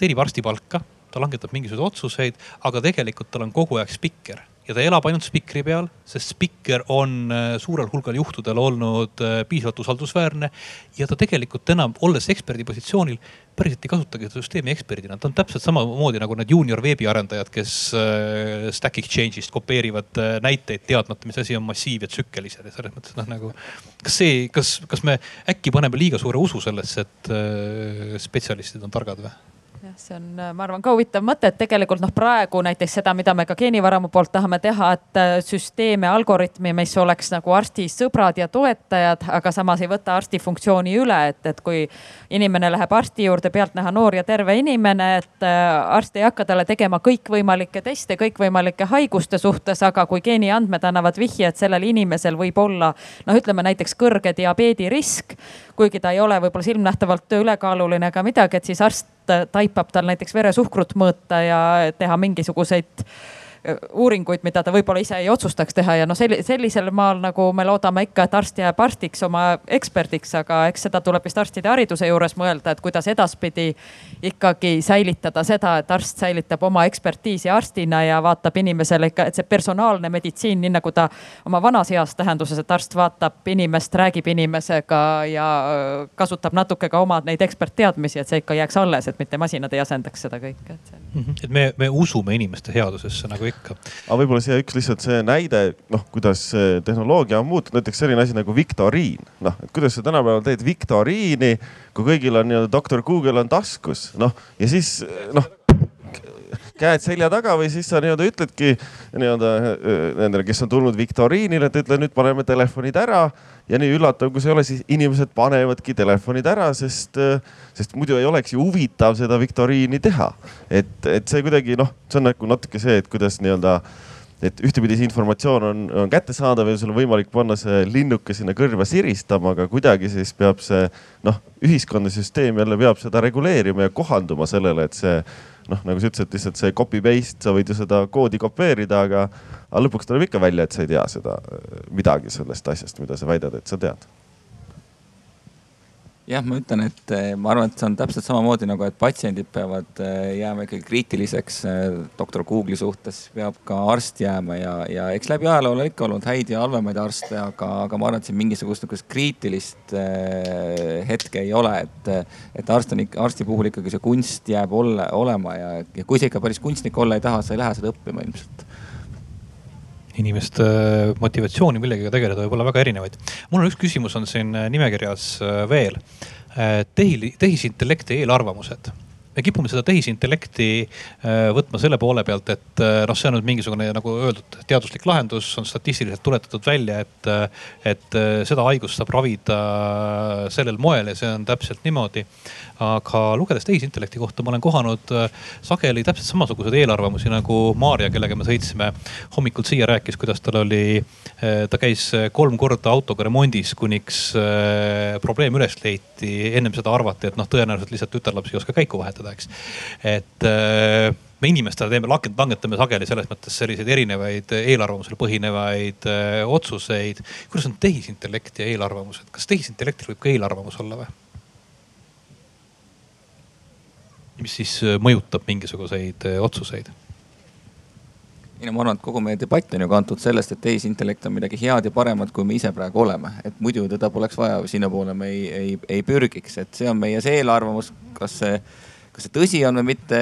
teenib arstipalka, ta langetab mingisuguseid otsuseid, aga tegelikult tal on kogu aeg spikker ja ta elab ainult spikri peal, sest spikker on äh, suurel hulgal juhtudel olnud äh, piisavalt usaldusväärne. ja ta tegelikult enam, olles eksperdi positsioonil, päriselt ei kasutagi seda süsteemi eksperdina, ta on täpselt samamoodi nagu need juunior veebiarendajad, kes äh, Stack Exchange'ist kopeerivad näiteid, teadmata, mis asi on massiiv ja tsükkelised ja selles mõttes noh, nagu. kas see, kas, kas me äkki paneme liiga suure usu sellesse, et spetsialistid on targad või? See on, äh, ma arvan ka huvitav mõte, et tegelikult noh, praegu näiteks seda, mida me ka geenivaramu poolt tahame teha, et äh, süsteeme, algoritmi, mis oleks nagu arsti sõbrad ja toetajad, aga samas ei võta arsti funktsiooni üle, et, et kui inimene läheb arsti juurde, pealtnäha noor ja terve inimene, et äh, arst ei hakka talle tegema kõikvõimalikke teste kõikvõimalike haiguste suhtes, aga kui geeniandmed annavad vihje, et sellel inimesel võib olla noh, ütleme näiteks kõrge diabeedi risk, kuigi ta ei ole võib-olla silmnähtavalt ülekaaluline ega midagi, et siis arst taipab tal näiteks veresuhkrut mõõta ja teha mingisuguseid uuringuid, mida ta võib-olla ise ei otsustaks teha ja noh, sellisel maal nagu me loodame ikka, et arst jääb arstiks, oma eksperdiks, aga eks seda tuleb vist arstide hariduse juures mõelda, et kuidas edaspidi ikkagi säilitada seda, et arst säilitab oma ekspertiisi arstina ja vaatab inimesele ikka, et see personaalne meditsiin, nii nagu ta oma vanas heas tähenduses, et arst vaatab inimest, räägib inimesega ja kasutab natuke ka oma neid ekspertteadmisi, et see ikka jääks alles, et mitte masinad ei asendaks seda kõike, et see. Mhm. et me, me usume inimeste headusesse nagu ikka ikka. aga võib-olla siia üks lihtsalt see näide, noh, kuidas tehnoloogia on muutunud, näiteks selline asi nagu viktoriin. noh, et kuidas sa tänapäeval teed viktoriini, kui kõigil on nii-öelda doktor Google on taskus, noh ja siis noh käed selja taga või siis sa nii-öelda ütledki nii-öelda nendele, kes on tulnud viktoriinile, et ütle nüüd paneme telefonid ära ja nii üllatav, kui see ei ole, siis inimesed panevadki telefonid ära, sest, sest muidu ei oleks ju huvitav seda viktoriini teha. et, et see kuidagi noh, see on nagu natuke see, et kuidas nii-öelda et ühtepidi see informatsioon on, on kättesaadav ja sul on võimalik panna see linnuke sinna kõrva siristama, aga kuidagi siis peab see noh, ühiskonna süsteem jälle peab seda reguleerima ja kohanduma sellele, et see noh, nagu sa ütlesid, lihtsalt see copy paste, sa võid ju seda koodi kopeerida, aga, aga lõpuks tuleb ikka välja, et sa ei tea seda midagi sellest asjast, mida sa väidad, et sa tead jah, ma ütlen, et eh, ma arvan, et see on täpselt samamoodi nagu, et patsiendid peavad eh, jääma ikkagi kriitiliseks eh, doktor Google'i suhtes, peab ka arst jääma ja, ja eks läbi ajaloo ole ikka olnud häid ja halvemaid arste, aga, aga ma arvan, et siin mingisugust niisugust kriitilist hetke ei ole, et, et arst on ikka, arsti puhul ikkagi see kunst jääb ole, olema ja, ja kui sa ikka päris kunstnik olla ei taha, sa ei lähe seda õppima ilmselt inimeste äh, motivatsiooni millegagi tegeleda võib olla väga erinevaid. mul on üks küsimus on siin äh, nimekirjas äh, veel. Tehi-, tehisintellekti eelarvamused me kipume seda tehisintellekti võtma selle poole pealt, et noh, see on nüüd mingisugune nagu öeldud teaduslik lahendus, on statistiliselt tuletatud välja, et, et seda haigust saab ravida sellel moel ja see on täpselt niimoodi. Aga lugedes tehisintellekti kohta ma olen kohanud äh, sageli täpselt samasuguseid eelarvamusi nagu Maarja, kellega me sõitsime. Hommikult siia, rääkis, kuidas tal oli, äh, ta käis äh, kolm korda autoga remondis, kuniks probleem üles leiti. ennem seda arvati, et noh, tõenäoliselt lihtsalt tütarlaps ei oska käiku vahetada, eks. et me inimestele teeme, langetame sageli selles mõttes selliseid erinevaid eelarvamusel põhinevaid öö, otsuseid. kuidas on tehisintellekt ja eelarvamused, kas tehisintellektil võib ka eelarvamus olla või? mis siis äh, mõjutab mingisuguseid äh, otsuseid? ei no ma arvan, et kogu meie debatt on ju kantud sellest, et tehisintellekt on midagi head ja paremat, kui me ise praegu oleme. et muidu teda poleks vaja, sinnapoole me ei, ei, ei pürgiks, et see on meie see eelarvamus, kas see, kas see tõsi on või mitte,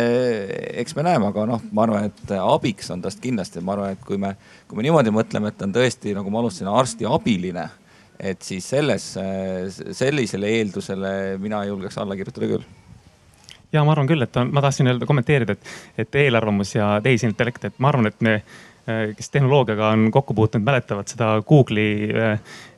eks me näeme, aga noh, ma arvan, et abiks on tast kindlasti, ma arvan, et kui me, kui me niimoodi mõtleme, et on tõesti, nagu ma alustasin, arsti abiline, et siis selles, sellisele eeldusele mina julgeks alla kirjutada küll. Ja ma arvan küll, et ma tahtsin öelda, kommenteerida, et, et eelarvamus ja tehisintellekt, et ma arvan, et me, kes tehnoloogiaga on kokku puutunud, mäletavad seda Google'i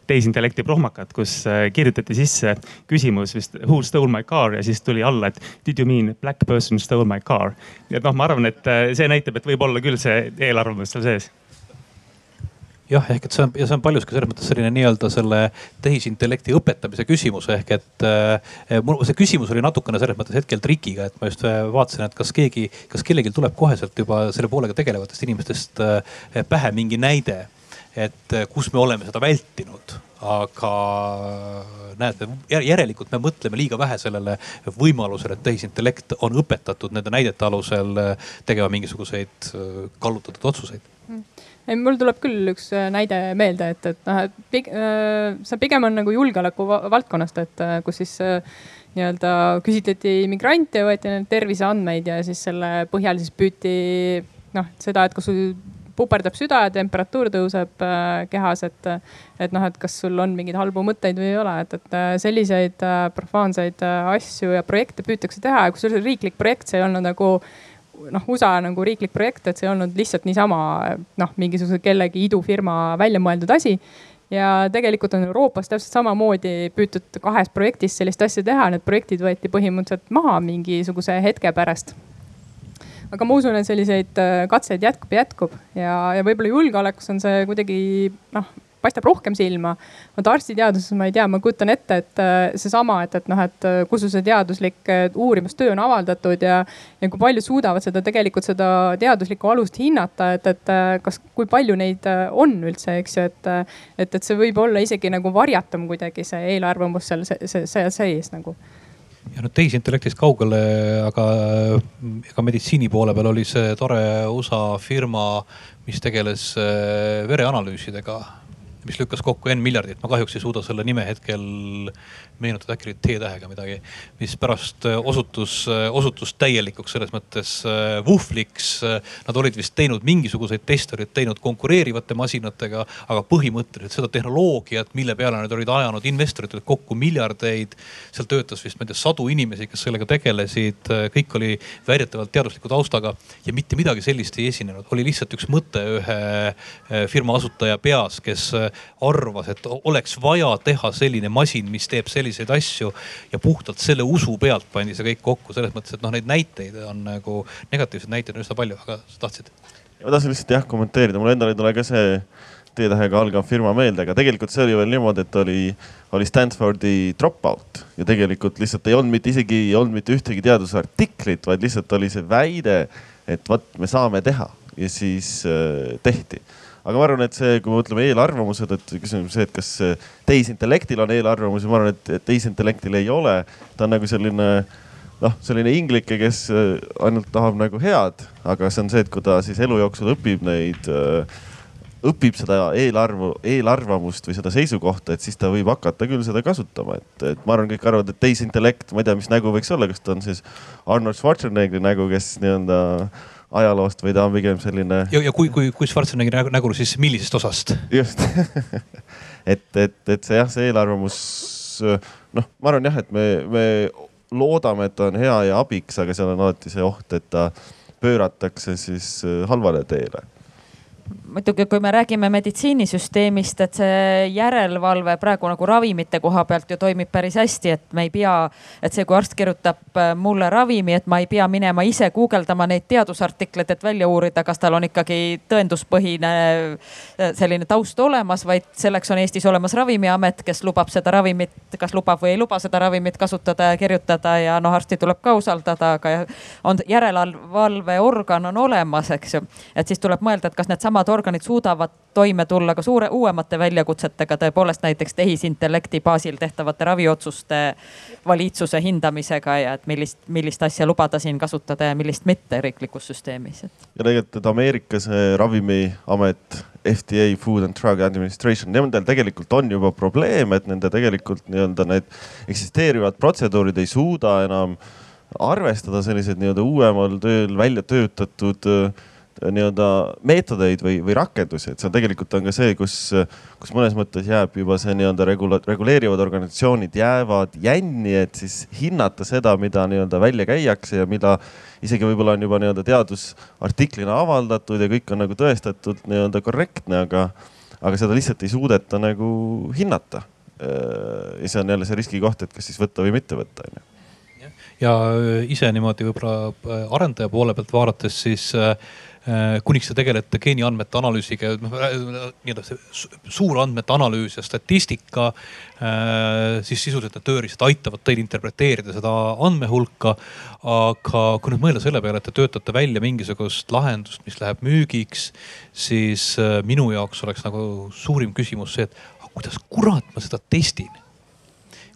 tehisintellekti prohmakat, kus äh, kirjutati sisse küsimus vist who stole my car? ja siis tuli alla, et did you mean black person stole my car. nii et noh, ma arvan, et see näitab, et võib olla küll see eelarvamus seal sees. Jah, ehk et see on ja see on paljuski selles mõttes selline nii-öelda selle tehisintellekti õpetamise küsimus ehk et äh, mul see küsimus oli natukene selles mõttes hetkel trikiga, et ma just äh, vaatasin, et kas keegi, kas kellelgi tuleb koheselt juba selle poolega tegelevatest inimestest äh, pähe mingi näide, et äh, kus me oleme seda vältinud. Aga näete, järelikult me mõtleme liiga vähe sellele võimalusele, et tehisintellekt on õpetatud nende näidete alusel äh, tegema mingisuguseid äh, kallutatud otsuseid. Ei, mul tuleb küll üks äh, näide meelde, et, et noh, et pig, äh, see pigem on nagu julgeoleku valdkonnast, et äh, kus siis nii-öelda küsitleti migrante, võeti nende terviseandmeid ja siis selle põhjal siis püüti noh, seda, et kas puperdab süda ja temperatuur tõuseb kehas, et, et noh, et kas sul on mingeid halbu mõtteid või ei ole, et, et selliseid profaanseid asju ja projekte püütakse teha ja kusjuures riiklik projekt, see ei olnud nagu noh, USA nagu riiklik projekt, et see ei olnud lihtsalt niisama noh, mingisuguse kellegi idufirma välja mõeldud asi. ja tegelikult on Euroopas täpselt samamoodi püütud kahes projektis sellist asja teha, need projektid võeti põhimõtteliselt maha mingisuguse hetke pärast aga ma usun, et selliseid äh, katseid jätkub ja jätkub ja, ja võib-olla julgeolekus on see kuidagi noh paistab rohkem silma. vot arstiteaduses ma ei tea, ma kujutan ette, et äh, seesama, et, et noh, et äh, kus see teaduslik uurimustöö on avaldatud ja, ja kui palju suudavad seda tegelikult seda teaduslikku alust hinnata, et, et kas, kui palju neid on üldse, eks ju, et, et, et see võib olla isegi nagu varjatum kuidagi see eelarvamus seal see, see, see sees nagu ja nüüd tehisintellektist kaugele, aga ega meditsiini poole peal oli see tore USA firma, mis tegeles vereanalüüsidega mis lükkas kokku N miljardit, ma kahjuks ei suuda selle nime hetkel meenutada, äkki oli T-tähega midagi, mis pärast äh, osutus, äh, osutus täielikuks selles mõttes äh, vuhvliks. Nad olid vist teinud mingisuguseid teste, olid teinud konkureerivate masinatega, aga põhimõtteliselt seda tehnoloogiat, mille peale nad olid ajanud investorid olid kokku miljardeid. seal töötas vist, ma ei tea, sadu inimesi, kes sellega tegelesid, kõik oli väidetavalt teadusliku taustaga ja mitte midagi sellist ei esinenud, oli lihtsalt üks mõte ühe firma asutaja peas, kes arvas, et oleks vaja teha selline masin, mis teeb selliseid asju. ja puhtalt selle usu pealt pandi see kõik kokku, selles mõttes, et noh, neid näiteid on nagu, negatiivseid näiteid on üsna palju, aga sa tahtsid? ma tahtsin lihtsalt jah kommenteerida, mul endal ei tule ka see T-tähega algav firma meelde, aga tegelikult see oli veel niimoodi, et oli, oli Stanfordi dropout ja tegelikult lihtsalt ei olnud mitte isegi ei olnud mitte ühtegi teadusartiklit, vaid lihtsalt oli see väide, et vot me saame teha ja siis äh, tehti aga ma arvan, et see, kui me mõtleme eelarvamused, et küsimus on see, et kas tehisintellektil on eelarvamusi, ma arvan, et tehisintellektil ei ole. ta on nagu selline noh, selline inglike, kes äh, ainult tahab nagu head, aga see on see, et kui ta siis elu jooksul õpib neid äh, õpib seda eelarvu, eelarvamust või seda seisukohta, et siis ta võib hakata küll seda kasutama, et, et ma arvan, kõik arvavad, et tehisintellekt, ma ei tea, mis nägu võiks olla, kas ta on siis Arnold Schwarzeneggeri nägu, kes nii-öelda ajaloost või ta on pigem selline. ja, ja kui, kui, kui Schwarzeneggeri nägu, nägu, siis millisest osast? just *laughs* et, et, et see jah, see eelarvamus, noh, ma arvan jah, et me, me loodame, et ta on hea ja abiks, aga seal on alati see oht, et ta pööratakse siis halvale teele muidugi, kui me räägime meditsiinisüsteemist, et see järelevalve praegu nagu ravimite koha pealt ju toimib päris hästi, et me ei pea, et see, kui arst kirjutab äh, mulle ravimi, et ma ei pea minema ise guugeldama neid teadusartikleid, et välja uurida, kas tal on ikkagi tõenduspõhine äh, selline taust olemas, vaid selleks on Eestis olemas Ravimiamet, kes lubab seda ravimit, kas lubab või ei luba seda ravimit kasutada ja kirjutada ja noh, arsti tuleb ka usaldada, aga on järelevalveorgan on olemas, eks ju. et siis tuleb mõelda, et kas needsamad organid suudavad toime tulla ka suure, uuemate väljakutsetega, tõepoolest näiteks tehisintellekti baasil tehtavate raviotsuste valitsuse hindamisega ja et millist, millist asja lubada siin kasutada ja millist mitte riiklikus süsteemis. ja tegelikult, et Ameerikas ravimiamet, FDA, Food and Drug Administration, nendel tegelikult on juba probleem, et nende tegelikult nii-öelda need eksisteerivad protseduurid ei suuda enam arvestada selliseid nii-öelda uuemal tööl välja töötatud äh, nii-öelda meetodeid või, või rakendusi, et seal tegelikult on ka see, kus, kus mõnes mõttes jääb juba see nii-öelda regula-, reguleerivad organisatsioonid jäävad jänni, et siis hinnata seda, mida nii-öelda välja käiakse ja mida isegi võib-olla on juba nii-öelda teadusartiklina avaldatud ja kõik on nagu tõestatud nii-öelda korrektne, aga, aga seda lihtsalt ei suudeta nagu hinnata. ja see on jälle see riskikoht, et kas siis võtta või mitte võtta, onju ja ise niimoodi võib-olla arendaja poole pealt vaadates, siis äh, Äh, kuniks te tegelete geeniandmete analüüsiga, noh nii-öelda see suurandmete analüüs ja statistika, äh, siis sisuliselt need tööriistad aitavad teil interpreteerida seda andmehulka. aga kui nüüd mõelda selle peale, et te töötate välja mingisugust lahendust, mis läheb müügiks, siis äh, minu jaoks oleks nagu suurim küsimus see, et kuidas kurat ma seda testin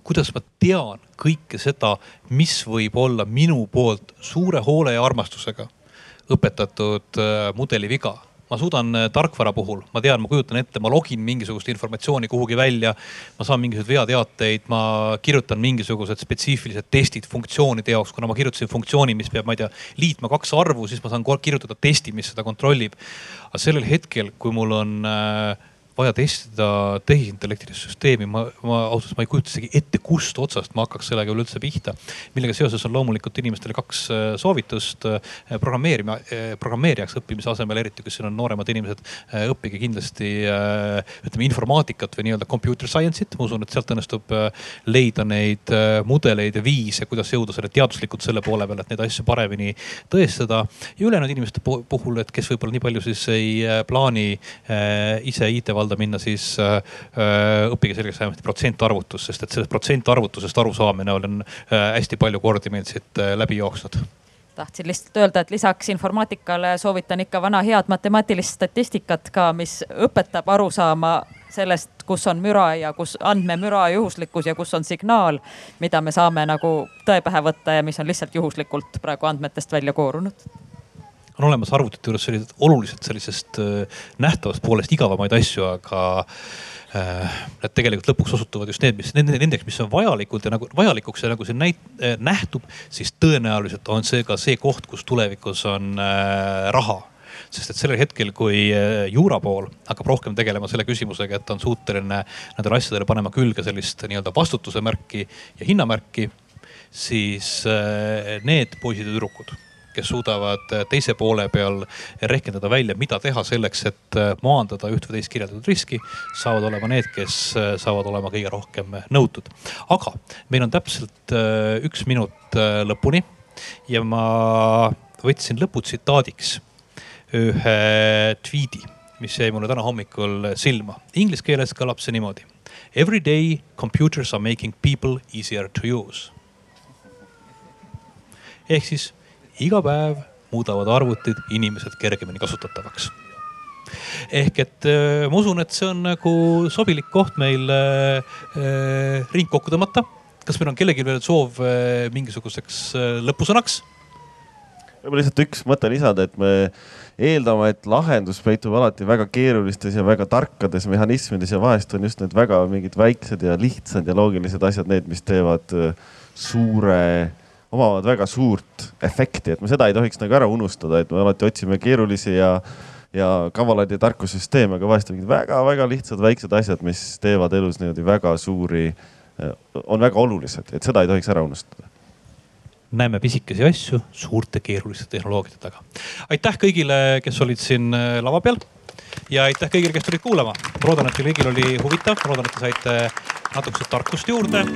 kuidas ma tean kõike seda, mis võib olla minu poolt suure hoole ja armastusega õpetatud äh, mudeli viga. ma suudan äh, tarkvara puhul, ma tean, ma kujutan ette, ma login mingisugust informatsiooni kuhugi välja. ma saan mingisuguseid veateateid, ma kirjutan mingisugused spetsiifilised testid funktsioonide jaoks, kuna ma kirjutasin funktsiooni, mis peab, ma ei tea, liitma kaks arvu, siis ma saan kirjutada testi, mis seda kontrollib. aga sellel hetkel, kui mul on äh, vaja testida tehisintellektilist süsteemi, ma, ma ausalt ma ei kujuta isegi ette, kust otsast ma hakkaks sellega üleüldse pihta. millega seoses on loomulikult inimestele kaks äh, soovitust. Äh, programmeerima, äh, programmeerijaks õppimise asemel, eriti kui siin on nooremad inimesed, õppige kindlasti ütleme informaatikat või nii-öelda computer science'it. ma usun, et sealt õnnestub leida neid mudeleid ja viise, kuidas jõuda selle teaduslikult selle poole peale, et neid asju paremini tõestada. ja ülejäänud inimeste puhul, et kes võib-olla nii palju siis ei plaani ise IT-valdkonda valda minna, siis äh, äh, õppige selgeks vähemasti protsentarvutus, sest et sellest protsentarvutusest arusaamine olen äh, hästi palju kordi meil siit läbi jooksnud. Tahtsin lihtsalt öelda, et lisaks informaatikale soovitan ikka vana head matemaatilist statistikat ka, mis õpetab aru saama sellest, kus on müra ja kus andmemüra juhuslikkus ja kus on signaal, mida me saame nagu tõe pähe võtta ja mis on lihtsalt juhuslikult praegu andmetest välja koorunud on olemas arvutite juures sellised oluliselt sellisest äh, nähtavast poolest igavamaid asju, aga äh, need tegelikult lõpuks osutuvad just need, mis nendeks, mis on vajalikud ja nagu vajalikuks ja nagu see näit-, äh, nähtub, siis tõenäoliselt on see ka see koht, kus tulevikus on raha. Sest et sellel hetkel, kui juura pool hakkab rohkem tegelema selle küsimusega, et ta on suuteline nendele asjadele panema külge sellist nii-öelda vastutuse märki ja hinnamärki, siis need poisid ja tüdrukud kes suudavad äh, teise poole peal rehkendada välja, mida teha selleks, et äh, maandada üht või teist kirjeldatud riski, saavad olema need, kes äh, saavad olema kõige rohkem nõutud. aga meil on täpselt üks minut lõpuni ja ma võtsin lõputsitaadiks ühe tweet'i, mis jäi mulle täna hommikul silma. Inglise keeles kõlab see niimoodi. Every day computers are making people easier to use. ehk siis iga päev muudavad arvutid inimesed kergemini kasutatavaks ehk et äh, ma usun, et see on nagu sobilik koht meil äh, äh, ring kokku tõmmata. kas meil on kellelgi veel soov mingisuguseks lõpusõnaks? võib-olla lihtsalt üks mõte lisada, et me eeldame, et lahendus peitub alati väga keerulistes ja väga tarkades mehhanismides ja vahest on just need väga mingid väiksed ja lihtsad ja loogilised asjad need, mis teevad suure omavad väga suurt efekti, et me seda ei tohiks nagu ära unustada, et me alati otsime keerulisi ja, ja kavalaid ja tarku süsteeme, aga vahest mingid väga-väga lihtsad väiksed asjad, mis teevad elus niimoodi väga suuri, on väga olulised, et seda ei tohiks ära unustada näeme pisikesi asju suurte keeruliste tehnoloogiate taga. aitäh kõigile, kes olid siin äh, lava peal ja aitäh kõigile, kes tulid kuulama. ma loodan, et teil kõigil oli huvitav, loodan, et te saite natukese tarkust juurde